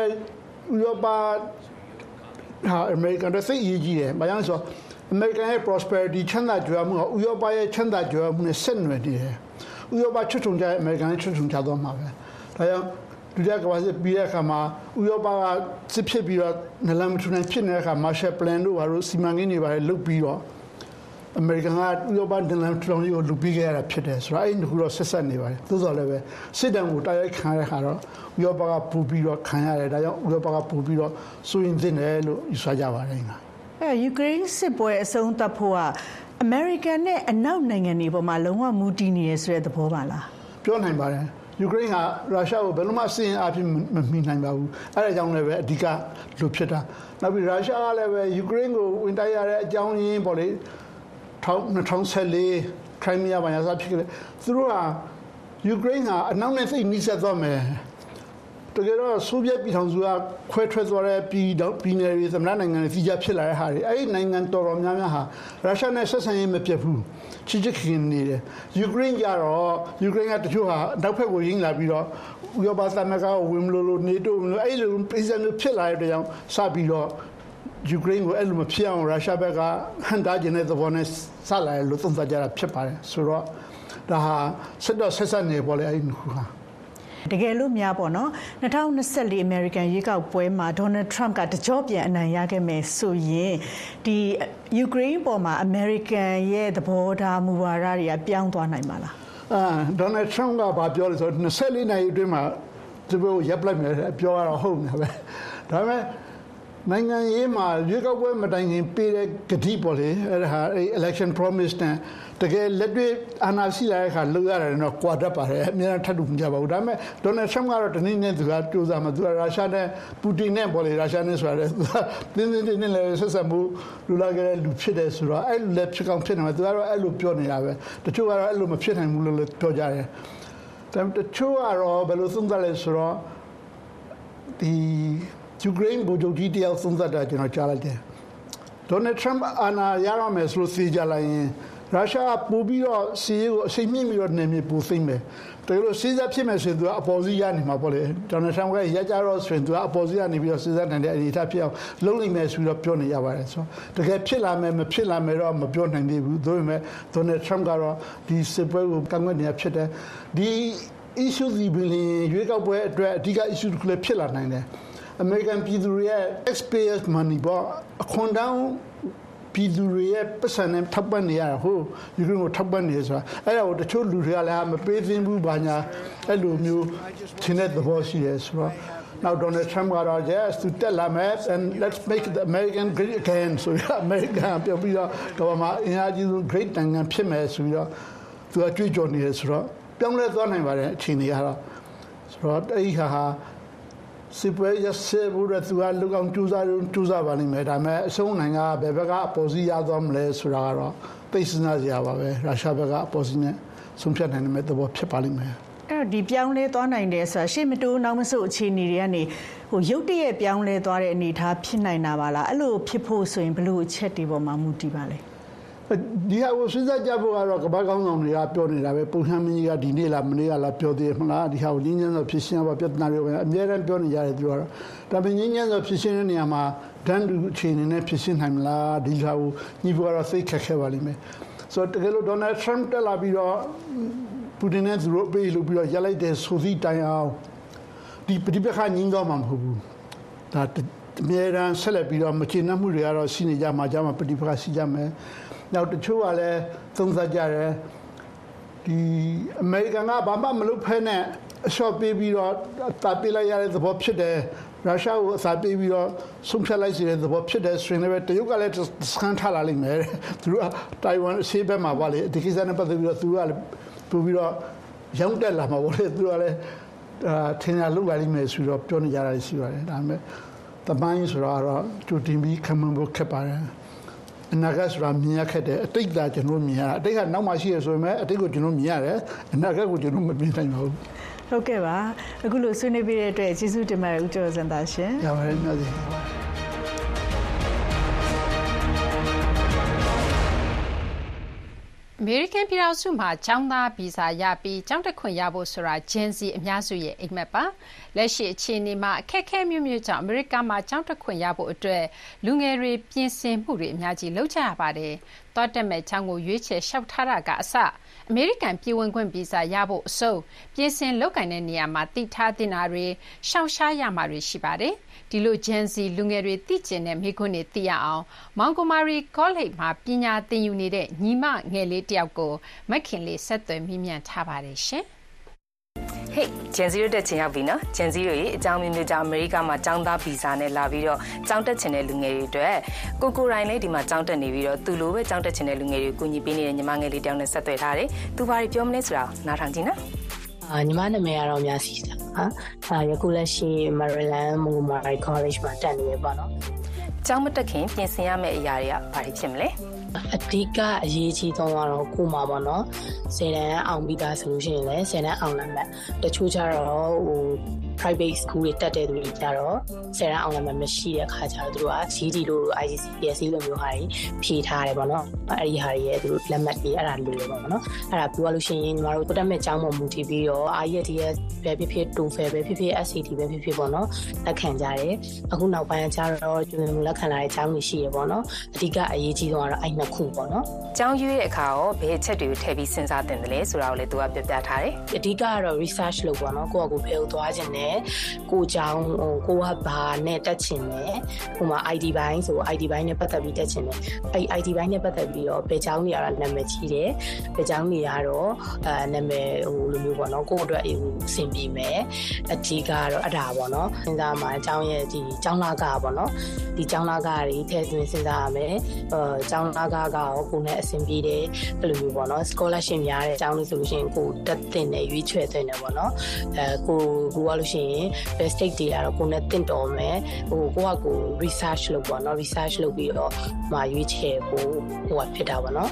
Speaker 22: ဥရောပဟာအမေရိကန်တို့သိအရေးကြီးတယ်ဘာကြောင့်လဲဆိုတော့အမေရိကန်ရဲ့ prosperity ချမ်းသာကြွယ်မှုကဥရောပရဲ့ချမ်းသာကြွယ်မှုနဲ့ဆက်နွယ်နေတယ်ဥရောပချွတ်ထုံကြအမေရိကန်ရဲ့ချွတ်ထုံကြသွားမှာပဲဒါကြောင့် ဒုတိယကမ္ဘာစစ်ပြီးတဲ့အခါမှာဥရောပကစစ်ဖြစ်ပြီးတော့နလန်မထူနိုင်ဖြစ်နေတဲ့အခါ Marshall Plan တို့ဘာလို့စီမံကိန်းတွေပါလုတ်ပြီးတော့အမေရိကန်ကဥရောပနလန်ထူထောင်ရေးကိုလုပ်ပြီးခဲ့ရတာဖြစ်တယ်ဆိုတော့အဲ့ဒီခုတော့ဆက်ဆက်နေပါတယ်သို့တော်လည်းပဲစစ်တမ်းကိုတိုက်ရိုက်ခံရတဲ့အခါတော့ဥရောပကပူပြီးတော့ခံရတယ်ဒါကြောင့်ဥရောပကပူပြီးတော့စိုးရင်သင့်တယ်လို့ယူဆကြပါတယ်ငါ
Speaker 21: အဲယူကရိန်းစစ်ပွဲအဆုံးသတ်ဖို့ကအမေရိကန်နဲ့အနောက်နိုင်ငံတွေပေါ်မှာလုံးဝမူတည်နေရဆိုတဲ့သဘောပါလား
Speaker 22: ပြောနိုင်ပါတယ် ယူကရိန်းကရုရှားကိုဘယ်လိုမှစင်အားဖြင့်မမီနိုင်ပါဘူးအဲဒါကြောင့်လည်းပဲအဓိကလိုဖြစ်တာနောက်ပြီးရုရှားကလည်းပဲယူကရိန်းကိုဝင်တိုက်ရတဲ့အကြောင်းရင်းပေါ့လေ2014ခရိုင်းမီးယားဘာညာစဖြစ်ခဲ့တယ်သူတို့ကယူကရိန်းကအနောက်နဲ့သိနှိစက်သွားမယ်တကယ်တော့ဆိုဗီယက်ပြည်ထောင်စုကခွဲထွက်သွားတဲ့ပြည်တော့ပြည်နယ်တွေသမ္မတနိုင်ငံတွေကြီးကြဖြစ်လာတဲ့ဟာတွေအဲ့ဒီနိုင်ငံတော်တော်များများဟာရုရှားနဲ့ဆက်ဆံရေးမပြတ်ဘူး ချစ်ချစ်ခင်နေတယ်ယူကရိန်းကြတော့ယူကရိန်းကတချို့ဟာနောက်ဖက်ကိုရင်းလာပြီးတော့ဥရောပသမဂ္ဂကိုဝင်မလို့လို့နေတိုးလို့အဲ့လိုပြည်စံမျိုးဖြစ်လာတဲ့ကြောင့်စပြီးတော့ယူကရိန်းကိုအဲ့လိုမဖြစ်အောင်ရုရှားဘက်ကဟန်တာကျင်တဲ့သဘောနဲ့စလာတယ်လို့သုံးသပ်ကြတာဖြစ်ပါတယ်ဆိုတော့ဒါဟာဆက်တော့ဆက်ဆက်နေပေါ်လေအဲ့ဒီခုဟာ
Speaker 21: တကယ်လို့များပေါ့နော်2024အမေရိကန်ရွေးကောက်ပွဲမှာဒေါ်နယ်ထရမ့်ကတကြောပြန်အနိုင်ရခဲ့မယ်ဆိုရင်ဒီယူကရိန်းပေါ်မှာအမေရိကန်ရဲ့သဘောထားမူဝါဒတွေကပြောင်းသွားနိုင်ပါလား
Speaker 22: အာဒေါ်နယ်ထရမ့်ကဘာပြောလဲဆိုတော့24နိုင်အတွင်းမှာဒီဘက်ကိုရပ်လိုက်မယ်ပြောရတော့ဟုတ်နေပဲဒါပေမဲ့နိုင်ငံရေးမှာရွေးကောက်ပွဲမတိုင်ခင်ပေးတဲ့ကတိပေါ့လေအဲ့ဒါဟာအဲ့ election promise နဲ့ တကယ်လက်တွေ့အာဏာရှိလာတဲ့အခါလုပ်ရတယ်တော့ကွာတတ်ပါတယ်အများထပ်တူမကြပါဘူးဒါပေမဲ့ဒေါ်နယ်ထရမ့်ကတော့တနည်းနဲ့သူကကြိုးစားမှာသူကရုရှားနဲ့ပူတင်နဲ့ပေါ့လေရုရှားနဲ့ဆိုရတယ်သူကတင်းတင်းတင်းတင်းလည်းဆက်ဆက်မှုလူလာခဲ့တဲ့လူဖြစ်တယ်ဆိုတော့အဲ့လိုလည်းဖြစ်ကောင်းဖြစ်နေမှာသူကတော့အဲ့လိုပြောနေတာပဲတချို့ကတော့အဲ့လိုမဖြစ်နိုင်ဘူးလို့လည်းပြောကြတယ်ဒါပေမဲ့တချို့ကတော့ဘယ်လိုသုံးသပ်လဲဆိုတော့ဒီယူကရိန်းဗိုလ်ချုပ်ကြီးတယောက်သုံးသပ်တာကျွန်တော်ကြားလိုက်တယ်ဒေါ်နယ်ထရမ့်အာဏာရရမယ်ဆိုလို့သိကြလိုက်ရင် ရုရှားပို့ပြီးတော့စီးရေးကိုအချိန်မြင့်ပြီးတော့နေမြေပိုသိမ့်မယ်တကယ်လို့စီးစားဖြစ်မယ်ဆိုရင်သူကအပေါ်စီးရနေမှာပေါ့လေဒေါ်နယ်ထရမ့်ကရကြတော့ဆိုရင်သူကအပေါ်စီးရနေပြီးတော့စီးစားနိုင်တဲ့အနေအထားဖြစ်အောင်လုပ်နိုင်မယ်ဆိုပြီးတော့ပြောနေရပါတယ်ဆိုတော့တကယ်ဖြစ်လာမယ်မဖြစ်လာမယ်တော့မပြောနိုင်သေးဘူးဒါပေမဲ့ဒေါ်နယ်ထရမ့်ကတော့ဒီစစ်ပွဲကိုကန့်ကွက်နေရဖြစ်တယ်ဒီ issue ဒီဘီလီရွေးကောက်ပွဲအတွက်အဓိက issue တစ်ခုလည်းဖြစ်လာနိုင်တယ် American ပြည်သူတွေရဲ့ taxpayers money ပေါ့အခွန်တောင်း ပြည်သူတွေရဲ့ပတ်စံနဲ့ထောက်ပံ့နေရတာဟိုယူကရိန်းကိုထောက်ပံ့နေဆိုတာအဲ့ဒါကိုတချို့လူတွေကလည်းမပေးသင့်ဘူးဘာညာအဲ့လိုမျိုးသင်တဲ့သဘောရှိတယ်ဆိုတော့ Now Donald Trump ကတော့ yes to tell them and let's make the American great again ဆိုရ American ပြောပြီးတော့ကမ္ဘာမှာအင်အားကြီးဆုံး great နိုင်ငံဖြစ်မယ်ဆိုပြီးတော့သူကကြွေးကြော်နေတယ်ဆိုတော့ပြောင်းလဲသွားနိုင်ပါတယ်အချိန်တွေကတော့ဆိုတော့အဲ့ဒီဟာဟာ စစ်ပွဲရစေဘူးတဲ့သူကလူကောင်ကျူးစားကျူးစားပါလိမ့်မယ်ဒါပေမဲ့အဆုံးနိုင်ကဘယ်ဘက်ကအပေါ်စီးရသွားမလဲဆိုတာကတော့သိစနာစရာပါပဲရုရှားဘက်ကအပေါ်စီးနဲ့ဆုံးဖြတ်နိုင်တဲ့သဘောဖြစ်ပါလိမ့်မယ်
Speaker 21: အဲ့တော့ဒီပြောင်းလဲသွားနိုင်တယ်ဆိုတာရှေ့မတိုးနောက်မဆုတ်အခြေအနေတွေကနေဟိုရုတ်တရက်ပြောင်းလဲသွားတဲ့အနေအထားဖြစ်နိုင်တာပါလားအဲ့လိုဖြစ်ဖို့ဆိုရင်ဘယ်လိုအချက်တွေပေါ်မှာမူတည်ပါလဲ
Speaker 22: ဒီဟာကိုစဉ်းစားကြဖို့ကတော့ကမ္ဘာကောင်းဆောင်တွေကပြောနေတာပဲပုံမှန်မင်းကြီးကဒီနေ့လားမနေ့ကလားပြောသေးမလားဒီဟာကိုငင်းညမ်းစွာဖြစ်ရှင်းပါပြဿနာတွေပဲအများအားပြောနေကြတယ်သူကတော့ဒါပေမဲ့ငင်းညမ်းစွာဖြစ်ရှင်းတဲ့နေရာမှာဒန်းတူအခြေအနေနဲ့ဖြစ်ရှင်းနိုင်မလားဒီဟာကိုညီဖို့ကတော့သိခက်ခဲပါလိမ့်မယ်ဆိုတော့တကယ်လို့ဒေါ်နယ်ထရမ့်တက်လာပြီးတော့ပူတင်နဲ့သူတို့ပေးလို့ပြီးတော့ရက်လိုက်တဲ့ဆိုသည့်တိုင်အောင်ဒီပဋိပက္ခငင်းတော့မှာမဟုတ်ဘူးဒါအများရန်ဆက်လက်ပြီးတော့မချေနှံ့မှုတွေကတော့ရှိနေကြမှာကြမှာပဋိပက္ခရှိကြမယ် နောက်တချို့ကလည်းသုံးသပ်ကြတယ်ဒီအမေရိကန်ကဘာမှမလုပ်ဖဲနဲ့အလျှော့ပေးပြီးတော့တာပေးလိုက်ရတဲ့သဘောဖြစ်တယ်ရုရှားကိုအစာပေးပြီးတော့ဆုံးဖြတ်လိုက်စီတဲ့သဘောဖြစ်တယ်ဆိုရင်လည်းတရုတ်ကလည်းစကန်ထားလာလိမ့်မယ်သူတို့ကတိုင်ဝမ်အရှေ့ဘက်မှာပါလေဒီကိစ္စနဲ့ပတ်သက်ပြီးတော့သူတို့ကလည်းပို့ပြီးတော့ရောင်းတက်လာမှာပေါ့လေသူတို့ကလည်းအာထင်ရလောက်လာလိမ့်မယ်ဆိုတော့ပြောနေကြတာရှိပါတယ်ဒါပေမဲ့တမိုင်းဆိုတော့ကြိုတင်ပြီးခံမှန်းဖို့ခက်ပါတယ် အနာဂတ်ဆိုတာမြင်ရခက်တယ်အတိတ်ကကျွန်တော်မြင်ရတာအတိတ်ကနောက်မှရှိရဆိုရင်လည်းအတိတ်ကိုကျွန်တော်မြင်ရတယ်အနာဂတ်ကိုကျွန်တော်မမြင်နိုင်ပါဘူး
Speaker 21: ဟုတ်ကဲ့ပါအခုလိုဆွေးနွေးပေးတဲ့အတွက်ကျေးဇူးတင်ပါတယ်ဦးကျော်စံသားရှင်
Speaker 22: ရပါတယ်များစီ
Speaker 2: မေရိကန်ပြည်ထောင်စုမှာ ကျောင်းသားဗီဇာရပြီး ကျောင်းတက်ခွင့်ရဖို့ဆိုတာ Gen Z အများစုရဲ့ အိပ်မက်ပါ။လက်ရှိအခြေအနေမှာ အခက်အခဲအမျိုးမျိုးကြောင့် အမေရိကန်မှာ ကျောင်းတက်ခွင့်ရဖို့အတွက် လူငယ်တွေ ပြင်ဆင်မှုတွေ အများကြီး လုပ်ကြရပါတယ်။သွားတက်မယ့်ကျောင်းကို ရွေးချယ်လျှောက်ထားတာကအစ အမေရိကန်ပြည်ဝင်ခွင့်ဗီဇာရဖို့အဆုံးပြင်ဆင်လုပ်ကိုင်တဲ့နေရာမှာသိထားသင့်တာတွေ၊ရှောင်ရှားရမှာတွေရှိပါတယ်။ဒီလို Gen Z လူငယ်တွေသိချင်တဲ့မေးခွန်းတွေသိရအောင် Montgomery College မှာပညာသင်ယူနေတဲ့ညီမငယ်လေးတယောက်ကိုမခင်လေးဆက်သွယ်မေးမြန်းထားပါတယ်ရှင်။
Speaker 23: ဟေ့ဂျန်စီတို့တက်ချင်ရောက်ပြီနော်ဂျန်စီတို့ရေအကြောင်းမျိုးမျိုးကြောင့်အမေရိကမှာကျောင်းသားဗီဇာနဲ့လာပြီးတော့ကျောင်းတက်ချင်တဲ့လူငယ်တွေအတွက်ကိုကိုရိုင်းလေးဒီမှာကျောင်းတက်နေပြီးတော့သူလိုပဲကျောင်းတက်ချင်တဲ့လူငယ်တွေကိုကူညီပေးနေတဲ့ညီမငယ်လေးတောင်းနဲ့ဆက်သွယ်ထားတယ်သူဘာတွေပြောမလဲဆိုတာနားထောင်ကြည့်နော်
Speaker 24: အာညီမနာမည်ကတော့များစီတာဟာအာယခုလက်ရှိ Maryland Montgomery College မှာတက်နေရပါတော့
Speaker 23: ကျောင်းမတက်ခင်ပြင်ဆင်ရမယ့်အရာတွေကဘာတွေဖြစ်မလဲ။
Speaker 24: အဓိကအရေးကြီးဆုံးကတော့ကိုမှာပေါ့နော်ဆယ်တန်းအောင်ပြီးသားဆိုလို့ရှိရင်လည်းဆယ်တန်းအောင်လက်မှတ်တချို့ကျတော့ဟို private school တွေတက်တဲ့သူတွေကြတော့ဆယ်တန်းအောင်လက်မှတ်မရှိတဲ့အခါကျတော့သူတို့က GD လို့ ICC PSC လိုမျိုးဟာတွေဖြေထားတယ်ပေါ့နော်အဲ့ဒီဟာတွေရဲ့သူတို့လက်မှတ်တွေအဲ့ဒါလိုတယ်ပေါ့နော်အဲ့ဒါပြောလို့ရှိရင်ညီမတို့တက်မဲ့ကျောင်းပေါ်မူတည်ပြီးတော့ IELTS ပဲဖြစ်ဖြစ် TOEFL ပဲဖြစ်ဖြစ် SAT ပဲဖြစ်ဖြစ်ပေါ့နော်လက်ခံကြတယ်အခုနောက်ပိုင်းကျတော့ကျွန်တော်လက်ခံလာတဲ့ကျောင်းတွေရှိရပေါ့နော်အဓိကအရေးကြီးဆုံးကတော့အဲ့နှစ်ခုပေါ့နော်
Speaker 23: ចောင်းရွေးတဲ့အခါရောဘယ်အချက်တွေကိုထည့်ပြီးစဉ်းစားတင်တယ်လဲဆိုတာကိုလည်းသူကပြပြထားတယ်
Speaker 24: အဓိကကတော့ research လုပ်ပေါ့နော်ကိုယ့်အကူဖယ်ကိုသွားခြင်းနဲ့လဲကိုကြောင်ဟိုကိုကဘာနဲ့တက်ချင်လဲဟိုမှာ ID ဘိုင်းဆို ID ဘိုင်းနဲ့ပတ်သက်ပြီးတက်ချင်တယ်အဲ့ ID ဘိုင်းနဲ့ပတ်သက်ပြီးတော့ဘယ်ကြောင်နေရတာနာမည်ကြီးတယ်ဘယ်ကြောင်နေရတော့အဲနာမည်ဟိုလိုမျိုးပေါ့နော်ကိုအတွက်အဆင်ပြေမယ်အဓိကတော့အတာပေါ့နော်စဉ်းစားမှာအကြောင်းရဲ့ဒီကြောင်လာကပေါ့နော်ဒီကြောင်လာကတွေထည့်သွင်းစဉ်းစားရမယ်အဲကြောင်လာကကရောကိုနဲ့အဆင်ပြေတယ်ဘယ်လိုမျိုးပေါ့နော် scholarship များတဲ့အကြောင်းလို့ဆိုလို့ရှိရင်ကိုတက်တင်တယ်ရွေးချယ်တင်တယ်ပေါ့နော်အဲကိုကိုကလို့ရှိရင် best state တွေကတော့ကိုယ်နဲ့တင့်တော်မယ်ဟိုကိုကကို research လုပ်ပေါ့နော် research လုပ်ပြီးတော့မှာရွေးချယ်ကိုဟိုကဖြစ်တာပေါ့နော်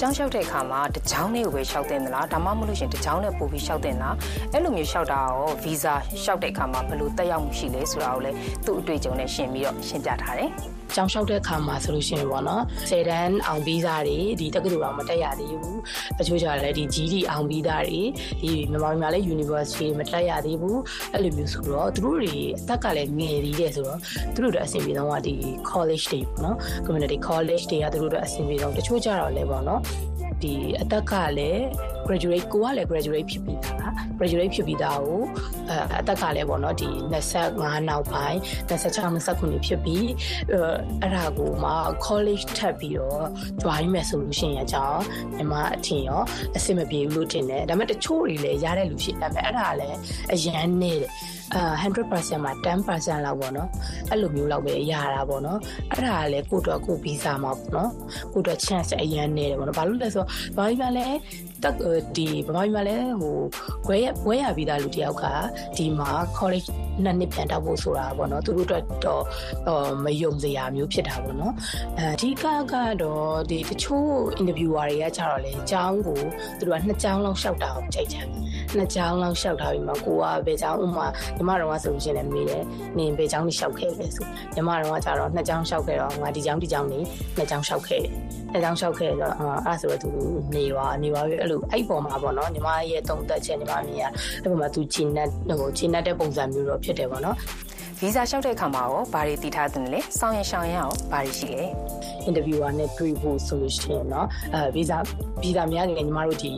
Speaker 23: ចောင်းလျှောက်တဲ့အခါမှာတကြောင်းလေးကိုပဲလျှောက်တင်သလားဒါမှမဟုတ်လို့ရှရင်တကြောင်းနဲ့ပို့ပြီးလျှောက်တင်လားအဲ့လိုမျိုးလျှောက်တာရောဗီဇာလျှောက်တဲ့အခါမှာဘယ်လိုတက်ရောက်မှုရှိလဲဆိုတာကိုလည်းသူ့အတွေ့အကြုံနဲ့ရှင်းပြီးတော့ရှင်းပြထားတယ်
Speaker 24: ကျောင်းလျှောက်တဲ့အခါမှာဆိုလို့ရှိရင်ပေါ့နော်ဆယ်တန်းအောင်ပြီးသားတွေဒီတက္ကသိုလ်အောင်မတက်ရသေးဘူးတချို့ကြလည်းဒီ GD အောင်ပြီးသားတွေဒီမြန်မာပြည်မှာလည်း university မတက်ရသေးဘူးအဲ့လိုမျိုးဆိုတော့သူတို့တွေအသက်ကလည်းငယ်သေးတယ်ဆိုတော့သူတို့တို့အဆင်ပြေဆုံးကဒီ college တွေပေါ့နော် community college တွေကသူတို့တို့အဆင်ပြေဆုံးတချို့ကြတော့လည်းပေါ့နော် ဒီအသက်ကလည်း graduate ကိုကလည်း graduate ဖြစ်ပြီးသား graduate ဖြစ်ပြီးသားကိုအဲအသက်ကလည်းပေါ့နော်ဒီ25နောက်ပိုင်း26 29ဖြစ်ပြီးအဲ့ဒါကိုမှ college ထပ်ပြီးတော့ join မယ်ဆိုလို့ရှိရင်အကြောင်းညီမအထင်ရောအဆင်မပြေဘူးလို့ထင်တယ်ဒါပေမဲ့တချို့တွေလည်းရတဲ့လူရှိတယ်ဒါပေမဲ့အဲ့ဒါလည်းအရန်နေတယ်အာ 100%မှာ10%လောက်ပေါ့နော်အဲ့လိုမျိုးလောက်ပဲရတာပေါ့နော်အဲ့ဒါကလည်းကိုယ့်အတွက်ကိုယ်ဗီဇာမှာပေါ့နော်ကိုယ့်အတွက် chance အရင်နေတယ်ပေါ့နော်ဘာလို့လဲဆိုတော့ဘာလို့လဲလဲတက်ဒီဘာမှမလဲဟိုဘွဲဘွဲရပြီးသားလူတယောက်ကဒီမှာ college နှစ်နှစ်ပြန်တောက်ဖို့ဆိုတာပေါ့နော်သူတို့အတွက်တော့မယုံစရာမျိုးဖြစ်တာပေါ့နော်အဓိကကတော့ဒီတချို့ interviewer တွေကကြတော့လေအကြောင်းကိုသူတို့ကနှစ်ကြောင်းလောက်ရှောက်တာကိုကြိုက်တယ် နှစ်ကြောင်းလောက်ရှောက်ထားပြီးမှကိုကဘယ်ကြောင်းဥမာညီမတော်ကဆိုလို့ရှိရင်လည်းမေးတယ်နင်ဘယ်ကြောင်းကြီးရှောက်ခဲ့လဲဆိုညီမတော်ကကြတော့နှစ်ကြောင်းရှောက်ခဲ့တော့ငါဒီကြောင်းဒီကြောင်းနေနှစ်ကြောင်းရှောက်ခဲ့တယ်နှစ်ကြောင်းရှောက်ခဲ့တော့အဲ့ဒါဆိုတော့သူနေပါနေပါပြီအဲ့လိုအဲ့ပေါ်မှာပေါ့နော်ညီမရဲ့တုံသက်ချက်ညီမမြင်ရအဲ့ပေါ်မှာသူဂျင်းနဲ့ဟိုဂျင်းနဲ့တဲ့ပုံစံမျိုးတော့ဖြစ်တယ်ပေါ့နော်
Speaker 23: ဗီဇာလျှောက်တဲ့အခါမှာရောဘာတွေတည်ထားသင့်လဲစောင်းရင်ရှောင်းရင်ရောဘာတွေရှိလဲ
Speaker 24: interviewer နဲ့ pre ဖို့ဆိုလို့ရှိရင်เนาะအဲ visa visa များငယ်ညီမတို့ဒီ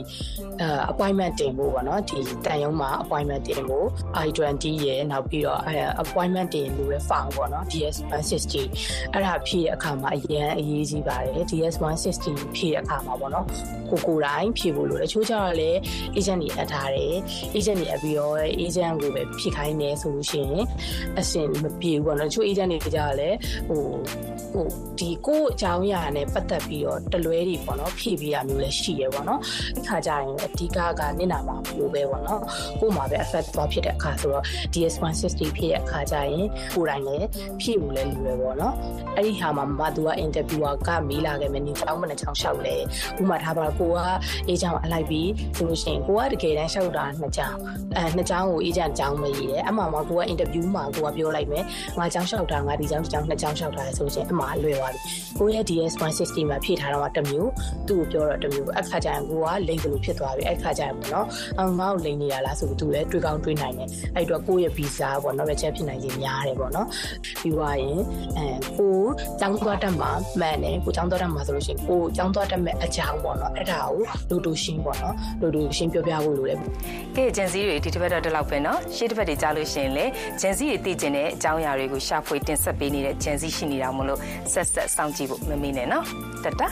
Speaker 24: အဲ appointment တင်ဖို့ပေါ့နော်ဒီတန်ရုံးမှာ appointment တင်ဖို့ I20 ရဲ့နောက်ပြီးတော့အဲ appointment တင်လို့ရ form ပေါ့နော် DS 160အဲ့ဒါဖြည့်တဲ့အခါမှာအရင်အရေးကြီးပါတယ် DS 160ဖြည့်တဲ့အခါမှာပေါ့နော်ကိုကိုတိုင်းဖြည့်ဖို့လို့တချို့ကျတော့လေ agent တွေအပ်ထားတယ် agent တွေအပ်ပြီးတော့ agent ကိုပဲဖြည့်ခိုင်းနေဆိုလို့ရှိရင် အဆင်မပြေဘူးပေါ့နော်တချို့ agent တွေကြတော့လေဟိုဟိုဒီကိုအကြောင်းအရာနဲ့ပတ်သက်ပြီးတော့တလွဲတွေပေါ့နော်ဖြည့်ပေးရမျိုးလည်းရှိရပေါ့နော်အခါကျရင်အဓိကကနင့်နာမှာပို့ပဲပေါ့နော်ကို့မှာပဲ effect သွားဖြစ်တဲ့အခါဆိုတော့ DS160 ဖြစ်တဲ့အခါကျရင်ကိုယ်တိုင်လည်းဖြည့်ဖို့လည်းလိုရပေါ့နော်အဲ့ဒီဟာမှာမသူကအင်တာဗျူအာကမေးလာခဲ့မယ်နေတောင်းမနဲ့ချောင်းလျှောက်လဲဥမာထားပါတော့ကိုကအေးချောင်းအလိုက်ပြီးဆိုလို့ရှိရင်ကိုကတကယ်တမ်းလျှောက်တာနှစ်ချောင်းအဲနှစ်ချောင်းကိုအေးချောင်းချောင်းမရည်တယ်အမှမှာကိုကအင်တာဗျူးမှာကိုကပြောလိုက်မယ်ငါကြောင်းလျှောက်တာငါဒီကြောင်းကြောင်းနှစ်ကြောင်းလျှောက်တာလေဆိုရင်အမှအလွယ်သွားပြီကိုရဲ့ DS160 မှာဖြည့်ထားတော့တမျိုးသူ့ကိုပြောတော့တမျိုးအခါကျရင်ကိုကလိမ့်တယ်လို့ဖြစ်သွားပြီအခါကျရင်ပေါ့နော်အောင်ငါ့ကိုလိမ့်နေရလားဆိုပြီးသူလည်းတွေးကောင်းတွေးနိုင်တယ်အဲ့တော့ကိုရဲ့ visa ပေါ့နော်ပဲချက်ဖြစ်နိုင်ရင်များတယ်ပေါ့နော်ပြီးွားရင်အဲကိုကြောင်းသွားတတ်မှာမှန်တယ်ကိုကြောင်းသွားတတ်မှာဆိုလို့ရှိရင်ကိုကြောင်းသွားတတ်မဲ့အကြောင်းပေါ့နော်အဲ့ဒါကိုလိုတိုရှင်းပေါ့နော်လိုတိုရှင်းပြောပြဖို့လိုတယ်
Speaker 23: ကဲဂျန်စီတွေဒီတစ်ပတ်တော့ဒီလောက်ပဲနော်ရှေ့တစ်ပတ်တွေကြားလို့ရှိရင်လေဂျန်စီတွေတည်ကျင်တဲ့အကြောင်းအရာတွေကိုရှာဖွေတင်ဆက်ပေးနေတဲ့ဂျန်စီရှိနေတာမို့လို့ဆက်ဆက်စောင့်ကြည့်ဖို့မမေ့နဲ့နော်တတ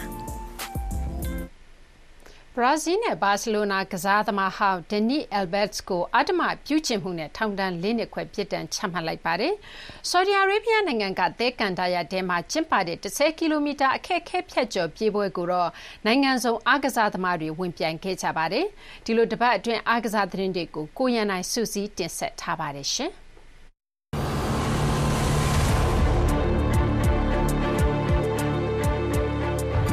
Speaker 2: ဘရာဇီးနဲ့ဘာစီလိုနာကစားသမားဟောင်းဒနီအယ်ဘတ်စ်ကိုအတ္တမပြုကျင့်မှုနဲ့ထောင်ဒဏ်၄နှစ်ခွဲပြစ်ဒဏ်ချမှတ်လိုက်ပါတယ်။ဆော်ဒီအာရေဗျနိုင်ငံကသဲကန်တာယာတဲမှာကျင်းပတဲ့10ကီလိုမီတာအခက်ခဲဖြတ်ကျော်ပြေးပွဲကိုတော့နိုင်ငံစုံအားကစားသမားတွေဝင်ပြိုင်ခဲ့ကြပါတယ်။ဒီလိုတစ်ပတ်အတွင်းအားကစားသတင်းတွေကိုကိုရန်နိုင်စုစည်းတင်ဆက်ထားပါတယ်ရှင်။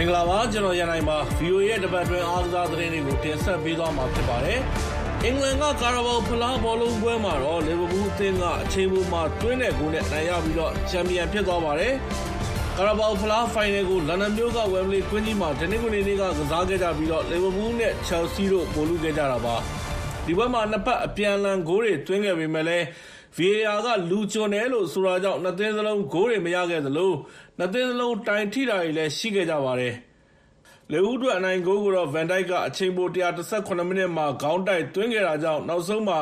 Speaker 25: င်္ဂလာပါကျွန်တော်ရန်နိုင်ပါ VOA ရဲ့တပတ်တွင်အားကစားသတင်းတွေကိုတင်ဆက်ပေးသွားမှာဖြစ်ပါတယ်အင်္ဂလန်ကကာရာဘောဖလားဘောလုံးပွဲမှာတော့လီဗာပူးအသင်းကအချိန်ပိုမှာတွင်းတဲ့ဂိုးနဲ့နိုင်ရပြီးတော့ချန်ပီယံဖြစ်သွားပါတယ်ကာရာဘောဖလားဖိုင်နယ်ကိုလန်ဒန်မြို့ကဝမ်ဘလီကွင်းကြီးမှာတနင်္ဂနွေနေ့ကကစားခဲ့ကြပြီးတော့လီဗာပူးနဲ့ချယ်ဆီတို့ပိုလူခဲ့ကြတာပါဒီဘက်မှာနှစ်ပတ်အပြန်အလှန်ဂိုးတွေတွင်းခဲ့ပေမဲ့လည်း VAR ကလူချွန်တယ်လို့ဆိုတာကြောင့်နှစ်သင်းစလုံးဂိုးတွေမရခဲ့သလို နှစ်သင်းစလုံးတိုင်ထိတာတွေလည်းရှိခဲ့ကြပါတယ်။လေဦးအတွက်အနိုင်ဂိုးကိုတော့ Van Dijk ကအချိန်ပို118မိနစ်မှာ ခေါင်းတိုက်သွင်းခဲ့တာကြောင့် နောက်ဆုံးမှာ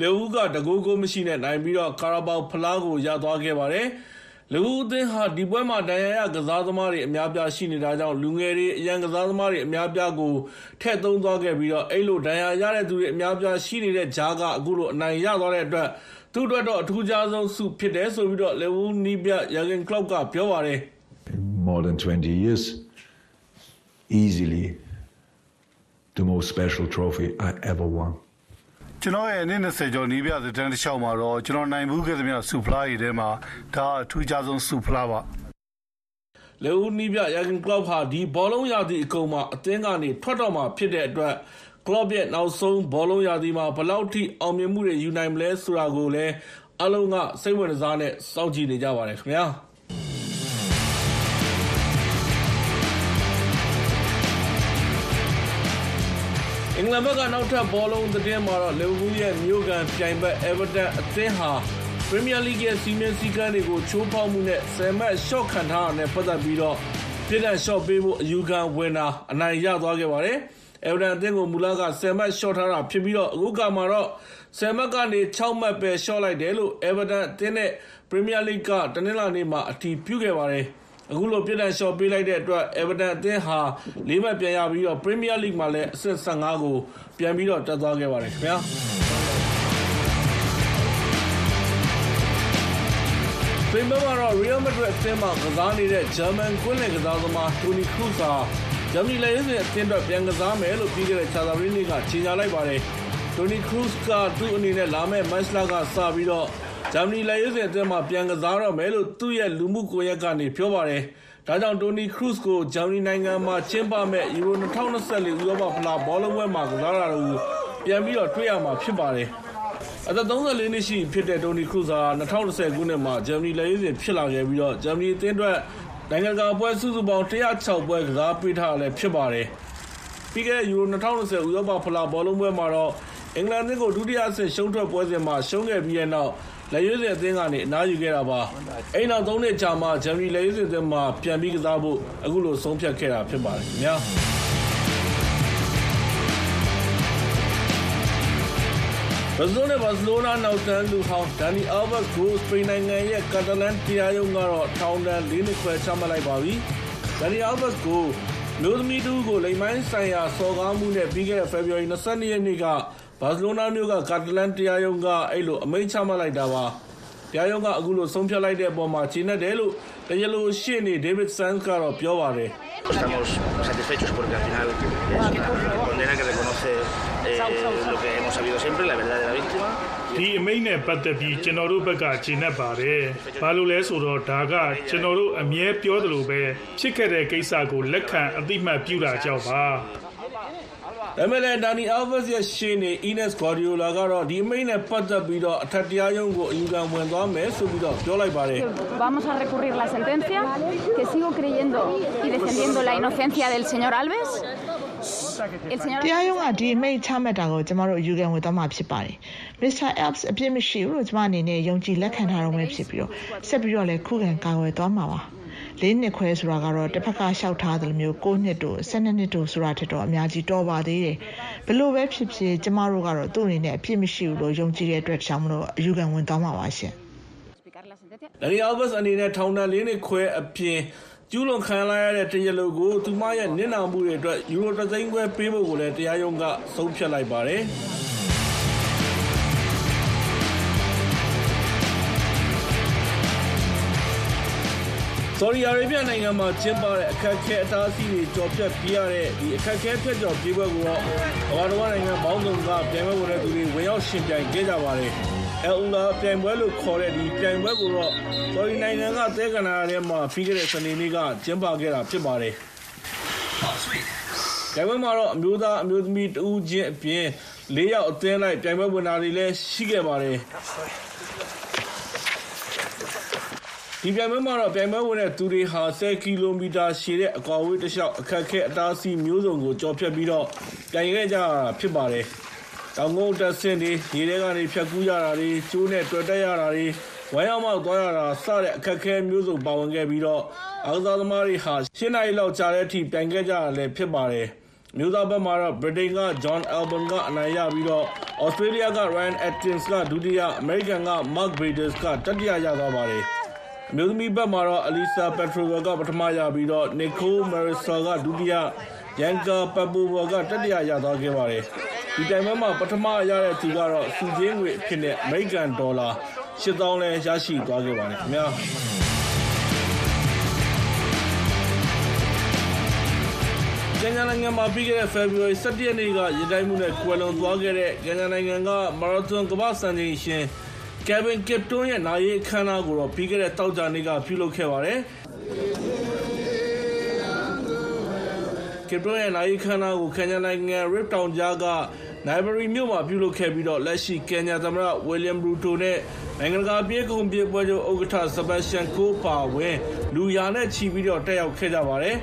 Speaker 25: လေဦးကတကူးကိုမရှိနဲ့ နိုင်ပြီးတော့ကာရာဘောက်ဖလားကို ရသွားခဲ့ပါတယ်။လူဦးအသင်းဟာ ဒီပွဲမှာ ဒဏ်ရာရကစားသမားတွေ အများပြားရှိနေတာကြောင့် လူငယ်တွေ အရန်ကစားသမားတွေ အများပြားကို ထည့်သုံးသွားခဲ့ပြီးတော့အဲ့လို ဒဏ်ရာရတဲ့သူတွေ အများပြားရှိနေတဲ့ဂျားက အခုလို အနိုင်ရသွားတဲ့အတွက် သူ့အတွက်တော့ အထူးခြားဆုံးဆု ဖြစ်တယ်ဆိုပြီးတော့လေဝူးနီးပြယာဂင်ကလော့ကပြောပါတယ်
Speaker 26: more than 20 years easily the most special trophy I ever won
Speaker 27: ကျွန်တော်ရဲ့နေ့20ကျော်နီးပြတဲ့တန်းတစ်လျှောက်မှာတော့ ကျွန်တော်နိုင်ဘူးခဲ့သမျှစူဖလားတွေထဲမှာ ဒါအထူးခြားဆုံးစူဖလားပါ
Speaker 25: လေဦးနီးပြယာဂင်ကလော့ဟာ ဒီဘောလုံးရာသီအကုန်မှာ အသင်းကနေ ထွက်တော့မှာဖြစ်တဲ့အတွက် ကလော့ရဲ့ နောက်ဆုံးဘောလုံးရာသီမှာ ဘယ်လောက်ထိ အောင်မြင်မှုတွေ ယူနိုင်မလဲဆိုတာကိုလည်းအလုံးက စိတ်ဝင်စားနဲ့ စောင့်ကြည့်နေကြပါတယ်ခင်ဗျာ အင်္ဂလန်ဘက်က နောက်ထပ်ဘောလုံးသတင်းမှာတော့ လီဗာပူးရဲ့မြို့ကန်ပြိုင်ဘက် Everton အသင်းဟာ ပရီးမီယာလိရဲ့စီမင်းစည်းကမ်းတွေကို ချိုးဖောက်မှုနဲ့10မှတ်ရှော့ခံထားတာနဲ့ ပတ်သက်ပြီးတော့ပြည်ထောင်ရှော့ပေးဖို့ အယူခံဝင်တာ အနိုင်ရသွားခဲ့ပါတယ်။ အဲဗရန်အသင်းကို မူလက10မှတ်ရှော့ထားတာဖြစ်ပြီးတော့အခုကမှတော့10မှတ်ကနေ6မှတ်ပဲရှော့လိုက်တယ်လို့ အဲဗာတန်အသင်းနဲ့ ပရီးမီးယားလိကတနင်္လာနေ့မှာ အတည်ပြုခဲ့ပါတယ် အခုလို ပြစ်ဒဏ်လျှော့ပေးလိုက်တဲ့အတွက် အဲဗာတန်အသင်းဟာ ၄ မှတ်ပြန်ရပြီးတော့ပရီးမီးယားလိမှာလည်း အဆင့်15ကို ပြန်ပြီးတော့တက်သွားခဲ့ပါတယ်ခင်ဗျာပင်မမှာတော့ Real Madrid အသင်းမှာ ကစားနေတဲ့ German ကွင်းလယ်ကစားသမား Toni Kroos ဟာ ဂျာမနီလက်ရေးစဉ်အသင်းအတွက်ပြန်ကစားမယ်လို့ပြီးခဲ့တဲ့ခြာသာပတေးနေ့ကကြေညာလိုက်ပါတယ်။တိုနီခရုစ်ကသူ့အနေနဲ့ လာမယ့် မတ်လကစပြီးတော့ ဂျာမနီလက်ရေးစဉ်အသင်းမှာ ပြန်ကစားတော့မယ်လို့ သူ့ရဲ့ လူမှုကွန်ရက်ကနေ ပြောပါတယ်။ဒါကြောင့်တိုနီခရုစ်ကို ဂျာမနီနိုင်ငံမှာကျင်းပမဲ့ယူရို2024ဥရောပဖလားဘောလုံးပွဲမှာ ကစားတာကို ပြန်ပြီးတော့ တွေ့ရမှာဖြစ်ပါတယ်။အသက်34နှစ်ရှိဖြစ်တဲ့တိုနီခရုစ်ဟာ2010ခုနှစ်မှာ ဂျာမနီလက်ရေးစဉ်ဖြစ်လာခဲ့ပြီးတော့ဂျာမနီအသင်းအတွက် နိုင်ငံတကာပွဲ စုစုပေါင်း106ပွဲ ကစားပေးထားတာလည်း ဖြစ်ပါတယ်။ပြီးခဲ့တဲ့ ယူရို2020ဥရောပဖလား ဘောလုံးပွဲမှာတော့ အင်္ဂလန်အသင်းကို ဒုတိယအဆင့် ရှုံးထွက်ပွဲစဉ်မှာ ရှုံးခဲ့ပြီးတဲ့နောက် လက်ရွေးစင်အသင်းကနေ အနားယူခဲ့တာပါ။အဲ့နောက် ၃ နှစ်ကြာမှဂျာမနီလက်ရွေးစင်အသင်းမှာ ပြန်ပြီးကစားဖို့ အခုလို ဆုံးဖြတ်ခဲ့တာ ဖြစ်ပါတယ်ခင်ဗျာ။ ဘယ်လိုနဲ့ဘာစီလိုနာနောက်တန်းလူဟောင်းဒန်နီအာဘတ်ကိုစပိန်နိုင်ငံရဲ့ကာတလန်တရားရုံးကတော့ထောင်ဒဏ်၄နှစ်ခွဲချမှတ်လိုက်ပါပြီ။ဒန်နီအာဘတ်ကိုမျိုးသမီးတူကိုလိမ်မိုင်းဆိုင်ရာစော်ကားမှုနဲ့ပြီးခဲ့တဲ့ဖေဖော်ဝါရီ22ရက်နေ့ကဘာစီလိုနာမြို့ကကာတလန်တရားရုံးကအဲ့လိုအမိန့်ချမှတ်လိုက်တာပါ။တရားရုံးကအခုလိုဆုံးဖြတ်လိုက်တဲ့အပေါ်မှာခြေနဲ့တယ်လို့တရားလိုရှေ့နေဒေးဗစ်ဆန်ကတော့ပြောပါတယ်။
Speaker 28: Estamos satisfechos porque al final es una condena que reconoce eh, lo que hemos sabido siempre, la verdad de la víctima
Speaker 29: ဒီအမိန့်နဲ့ပတ်သက်ပြီးကျွန်တော်တို့ဘက်ကဂျင်းနဲ့ပါတယ်ဘာလို့လဲဆိုတော့ဒါကကျွန်တော်တို့အမြဲပြောသလိုပဲဖြစ်ခဲ့တဲ့ကိစ္စကိုလက်ခံအသိမှတ်ပြုတာကြောင့်ပါ
Speaker 25: ဒါမဲ့လည်းဒါနီအယ်ဗစ်ရဲ့ရှင်းနေ Ines Guardiola ကတော့ဒီအမိန့်နဲ့ပတ်သက်ပြီးတော့အထက်တရားရုံးကိုအယူခံဝင်သွားမယ်ဆိုပြီးတော့ပြောလိုက်ပါတယ်
Speaker 30: Vamos a recurrir la sentencia que sigo creyendo y defendiendo la inocencia del señor Alves
Speaker 5: တရားရုံးကဒီအမိန့်ချမှတ်တာကိုကျမတို့အယူခံဝင်သွားမှာဖြစ်ပါတယ်။ Mr. Alps အပြစ်မရှိဘူးလို့ကျမအနေနဲ့ယုံကြည်လက်ခံထားတော့မှဖြစ်ပြီးတော့ဆက်ပြီးတော့လည်းခုခံကာကွယ်သွားမှာပါ။လေးနှစ်ခွဲဆိုတာကတော့တစ်ဖက်ကလျှောက်ထားသလိုမျိုး9နှစ်တို့12နှစ်တို့ဆိုတာထက်တော့အများကြီးတော်ပါသေးတယ်။ဘလို့ပဲဖြစ်ဖြစ်ကျမတို့ကတော့သူ့အနေနဲ့အပြစ်မရှိဘူးလို့ယုံကြည်တဲ့အတွက်ကြောင့်မလို့အယူခံဝင်သွားမှာပါရှင်။
Speaker 25: Dani Alves အနေနဲ့ထောင်ဒဏ်လေးနှစ်ခွဲအပြင် ကျူးလွန်ခံလိုက်ရတဲ့တရားလိုကိုသူမရဲ့နစ်နာမှုတွေအတွက်ယူရိုတသိန်းခွဲပေးဖို့ကိုလည်းတရားရုံးကဆုံးဖြတ်လိုက်ပါတယ်။ဆော်ဒီအာရေဗျနိုင်ငံမှာကျင်းပတဲ့အခက်အခဲအတားအဆီးတွေကြော်ဖြတ်ပြရတဲ့ဒီအခက်အခဲဖြတ်ကျော်ပြေးပွဲကိုတော့ဘာတော်နိုင်ငံပေါင်းစုံကပြိုင်ပွဲဝင်တဲ့သူတွေဝင်ရောက်ရှင်ပြိုင်ခဲ့ကြပါတယ်။ အယ်လာပြိုင်ပွဲလို့ခေါ်တဲ့ဒီပြိုင်ပွဲကိုတော့ဆော်ဒီနိုင်ငံကသဲကနာထဲမှာပြီးခဲ့တဲ့စနေနေ့ကကျင်းပခဲ့တာဖြစ်ပါတယ်။ပြိုင်ပွဲမှာတော့အမျိုးသားအမျိုးသမီးတဦးချင်းအပြင်၄ယောက်အသင်းလိုက်ပြိုင်ပွဲဝင်တာတွေလည်းရှိခဲ့ပါတယ်။ဒီပြိုင်ပွဲမှာတော့ပြိုင်ပွဲဝင်တဲ့သူတွေဟာ10ကီလိုမီတာရှည်တဲ့အကွာအဝေးတစ်လျှောက်အခက်ခဲအတားအဆီးမျိုးစုံကိုကျော်ဖြတ်ပြီးတော့ပြိုင်ခဲ့ကြတာဖြစ်ပါတယ်။ တောင်ကုန်းတက်ဆင်းတွေရေထဲကနေဖြတ်ကူးရတာတွေကျိုးနဲ့တွေ့တက်ရတာတွေဝမ်းရောက်မောက်သွားရတာစတဲ့အခက်ခဲမျိုးစုံပါဝင်ခဲ့ပြီးတော့အားကစားသမားတွေဟာရှင်းနိုင်လောက်ကြာတဲ့အထိပြိုင်ခဲ့ကြရလည်းဖြစ်ပါတယ်။မျိုးသားဘက်မှာတော့ Britain က John Albon ကအနိုင်ရပြီးတော့ Australia က Ryan Atkins ကဒုတိယ American က Mark Braders ကတတိယရသွားပါတယ်။အမျိုးသမီးဘက်မှာတော့ Alisa Petrova ကပထမရပြီးတော့ Nicole Marisol ကဒုတိယ Yanka Papova ကတတိယရသွားခဲ့ပါတယ်။ဒီတိုင်ပွဲမှာပထမရတဲ့သူကတော့စုချင်းငွေအဖြစ်နဲ့ American ဒေါ်လာ8000လဲရရှိသွားခဲ့ပါတယ်ခင်ဗျာ။ကင်ညာနိုင်ငံမှာပြီးခဲ့တဲ့ February 17ရက်နေ့ကရတိုင်းမှုနဲ့ကွယ်လွန်သွားခဲ့တဲ့ကင်ညာနိုင်ငံကမာရသွန်ကမ္ဘာ့စံချိန်ရှင် Kevin Kipton ရဲ့နာရီအခမ်းအနားကိုတော့ပြီးခဲ့တဲ့တောက်ကြနေ့ကပြုလုပ်ခဲ့ပါတယ်။ Kipton ရဲ့ နာရီအခမ်းအနားကိုကန်ညာနိုင်ငံ Rip Town ကြားက Nairobi မြို့မှာ ပြုလုပ်ခဲ့ပြီးတော့လက်ရှိကန်ညာသမ္မတ William Ruto နဲ့ နိုင်ငံတကာပြေးကုန်ပြေးပွဲချုပ် ဥက္ကဋ္ဌ Sebastian Coe ပါဝင် လူရာနဲ့ချီပြီးတော့တက်ရောက်ခဲ့ကြပါတယ်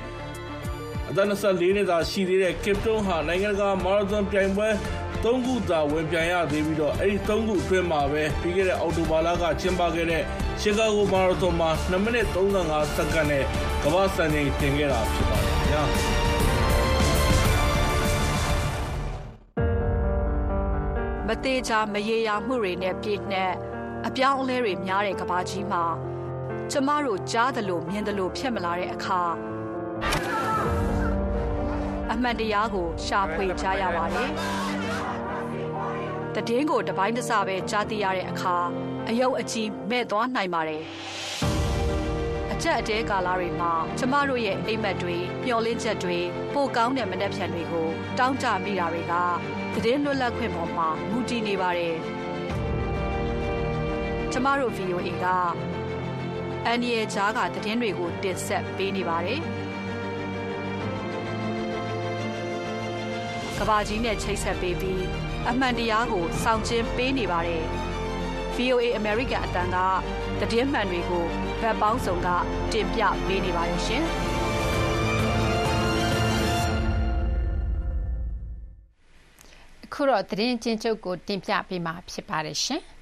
Speaker 25: ။အသက်24နှစ်သာရှိသေးတဲ့ Kipton ဟာ နိုင်ငံတကာ မာရသွန်ပြိုင်ပွဲ ၃ ခုသာ ဝင်ပြိုင်ရသေးပြီးတော့အဲဒီ ၃ ခုအတွင်းမှာပဲ ပြီးခဲ့တဲ့ အောက်တိုဘာလက ကျင်းပခဲ့တဲ့ရှီကာဂိုမာရသွန်မှာ2မိနစ်35စက္ကန့်နဲ့ ကမ္ဘာ့စံချိန်တင်ခဲ့တာ ဖြစ်ပါတယ်ခင်ဗျာ
Speaker 31: မသေးချာမရေရာမှုတွေနဲ့ပြည့်နှက်အပြောင်းအလဲတွေများတဲ့ကဘာကြီးမှာကျမတို့ကြားသလိုမြင်သလိုဖြစ်မလာတဲ့အခါအမှန်တရားကိုရှာဖွေကြရပါတယ်တည်င်းကိုတပိုင်းတစပဲကြားသိရတဲ့အခါအယုတ်အကြီးမဲ့သွားနိုင်ပါတယ်။အ ကြက်အတဲကာလတွေမှာကျမတို့ရဲ့အိမ်မက်တွေမျောလင်းချက်တွေပိုကောင်းတဲ့မနှက်ဖြန်တွေကိုတောင်းကြမိတာတွေကတည်င်းလွတ်လပ်ခွင့်ပေါ်မှာမူတည်နေပါတယ်။ကျမတို့ VOA ကအန်ရီရဲ့ကြားကတည်င်းတွေကိုတင်ဆက်ပေးနေပါတယ်။ကဘာကြီးနဲ့ချိတ်ဆက်ပေးပြီးအမှန်တရားကိုစောင့်ကျဉ်ပေးနေပါတယ်။ VOA American အတန်းကတည်င်းမှန်တွေကို ဗက်ပေါင်းစုံကတင်ပြပေးနေပါတယ်ရှင်။
Speaker 2: ခုတော့သတင်းချင်းချုပ်ကိုတင်ပြပေးမှာဖြစ်ပါတယ်ရှင်။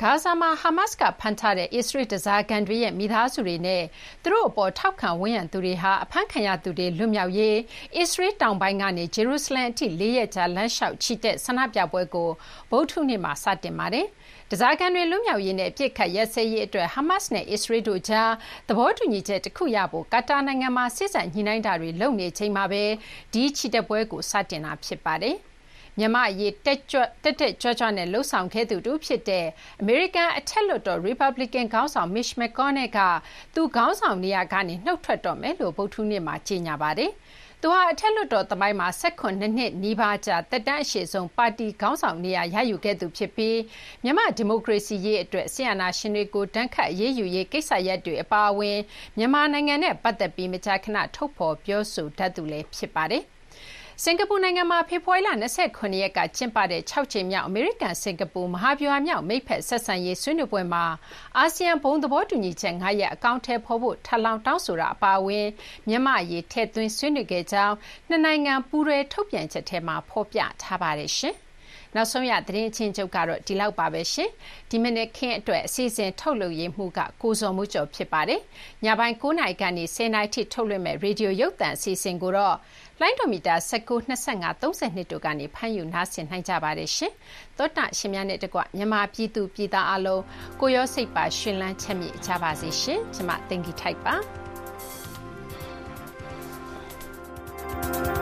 Speaker 2: ဂါဇာမှာ ဟာမတ်စ်က ဖမ်းထားတဲ့ အစ္စရေး ဓားစာခံတွေရဲ့ မိသားစုတွေနဲ့ သူတို့အပေါ် ထောက်ခံဝန်းရံသူတွေဟာ အဖမ်းခံရသူတွေ လွတ်မြောက်ရေး အစ္စရေး တောင်ပိုင်းကနေ ဂျေရုဆလမ်အထိ ၄ ရက်ကြာ လမ်းလျှောက် ချီတက် ဆန္ဒပြပွဲကို ဗုဒ္ဓဟူးနေ့မှာ စတင်ပါတယ်။ဓားစာခံတွေ လွတ်မြောက်ရေးနဲ့ အပစ်အခတ် ရပ်စဲရေးအတွက် ဟာမတ်စ်နဲ့ အစ္စရေးတို့ကြား သဘောတူညီချက်တခုရဖို့ ကာတာနိုင်ငံမှာ စေ့စပ်ညှိနှိုင်းတာတွေ လုပ်နေချိန်မှာပဲ ဒီချီတက်ပွဲကို စတင်တာ ဖြစ်ပါတယ်။ မြန်မာ့အရေးတက်တက်ကြွကြွနဲ့လုပ်ဆောင်ခဲ့သူတဦးဖြစ်တဲ့အမေရိကန်အထက်လွှတ်တော်ရီပတ်ဘလီကန်ခေါင်းဆောင် Mitch McConnell ကသူခေါင်းဆောင်နေရာကနေနုတ်ထွက်တော့မယ်လို့ဗုဒ္ဓဟူးနေ့မှာကြေညာပါတယ်။သူဟာအထက်လွှတ်တော်သမိုင်းမှာ၁၇နှစ်နီးပါးကြာသက်တမ်းအရှည်ဆုံးပါတီခေါင်းဆောင်နေရာရယူခဲ့သူဖြစ်ပြီးမြန်မာ့ဒီမိုကရေစီရေးအတွက်စစ်အာဏာရှင်တွေကိုဒဏ်ခတ်အရေးယူရေးကိစ္စရပ်တွေအပါအဝင်မြန်မာနိုင်ငံနဲ့ပတ်သက်ပြီးမကြာခဏထုတ်ဖော်ပြောဆိုတတ်သူလည်းဖြစ်ပါတယ်။ စင်ကာပူနိုင်ငံမှာဖေဖော်ဝါရီလ၂၇ရက်ကကျင်းပတဲ့၆ကြိမ်မြောက်အမေရိကန်-စင်ကာပူမဟာဗျူဟာမြောက်မိတ်ဖက်ဆက်ဆံရေးဆွေးနွေးပွဲမှာအာဆီယံဘုံသဘောတူညီချက်၅ရပ်အကောင်အထည်ဖော်ဖို့ထပ်လောင်းတောင်းဆိုတာအပါအဝင်မြန်မာ့အရေးထည့်သွင်းဆွေးနွေးခဲ့ကြောင်းနှစ်နိုင်ငံပူးတွဲထုတ်ပြန်ချက်ထဲမှာဖော်ပြထားပါတယ်။နောက်ဆုံးရသတင်းအချင်းချုပ်ကတော့ဒီလောက်ပါပဲရှင်ဒီမနေ့ခင်းအတွက်အစီအစဉ်ထုတ်လွှင့်ရေးမှုကကိုစော်မှုကျော်ဖြစ်ပါတယ်ညပိုင်း9:00နာရီကနေ10:00နာရီထိထုတ်လွှင့်မဲ့ရေဒီယိုရုပ်သံအစီအစဉ်ကိုတော့ လိုင်းဒိုမီတာ ၁၉၊၂၅၊၃၂ တို့ကနေ ဖမ်းယူ နားဆင်နိုင်ကြပါတယ်။သောတရှင်များနဲ့တကွ မြန်မာပြည်သူပြည်သားအားလုံး ကိုယ်ရောစိတ်ပါ ရွှင်လန်းချမ်းမြေ့ကြပါစေရှင်။ကျမ သိင်္ဂီထိုက်ပါ။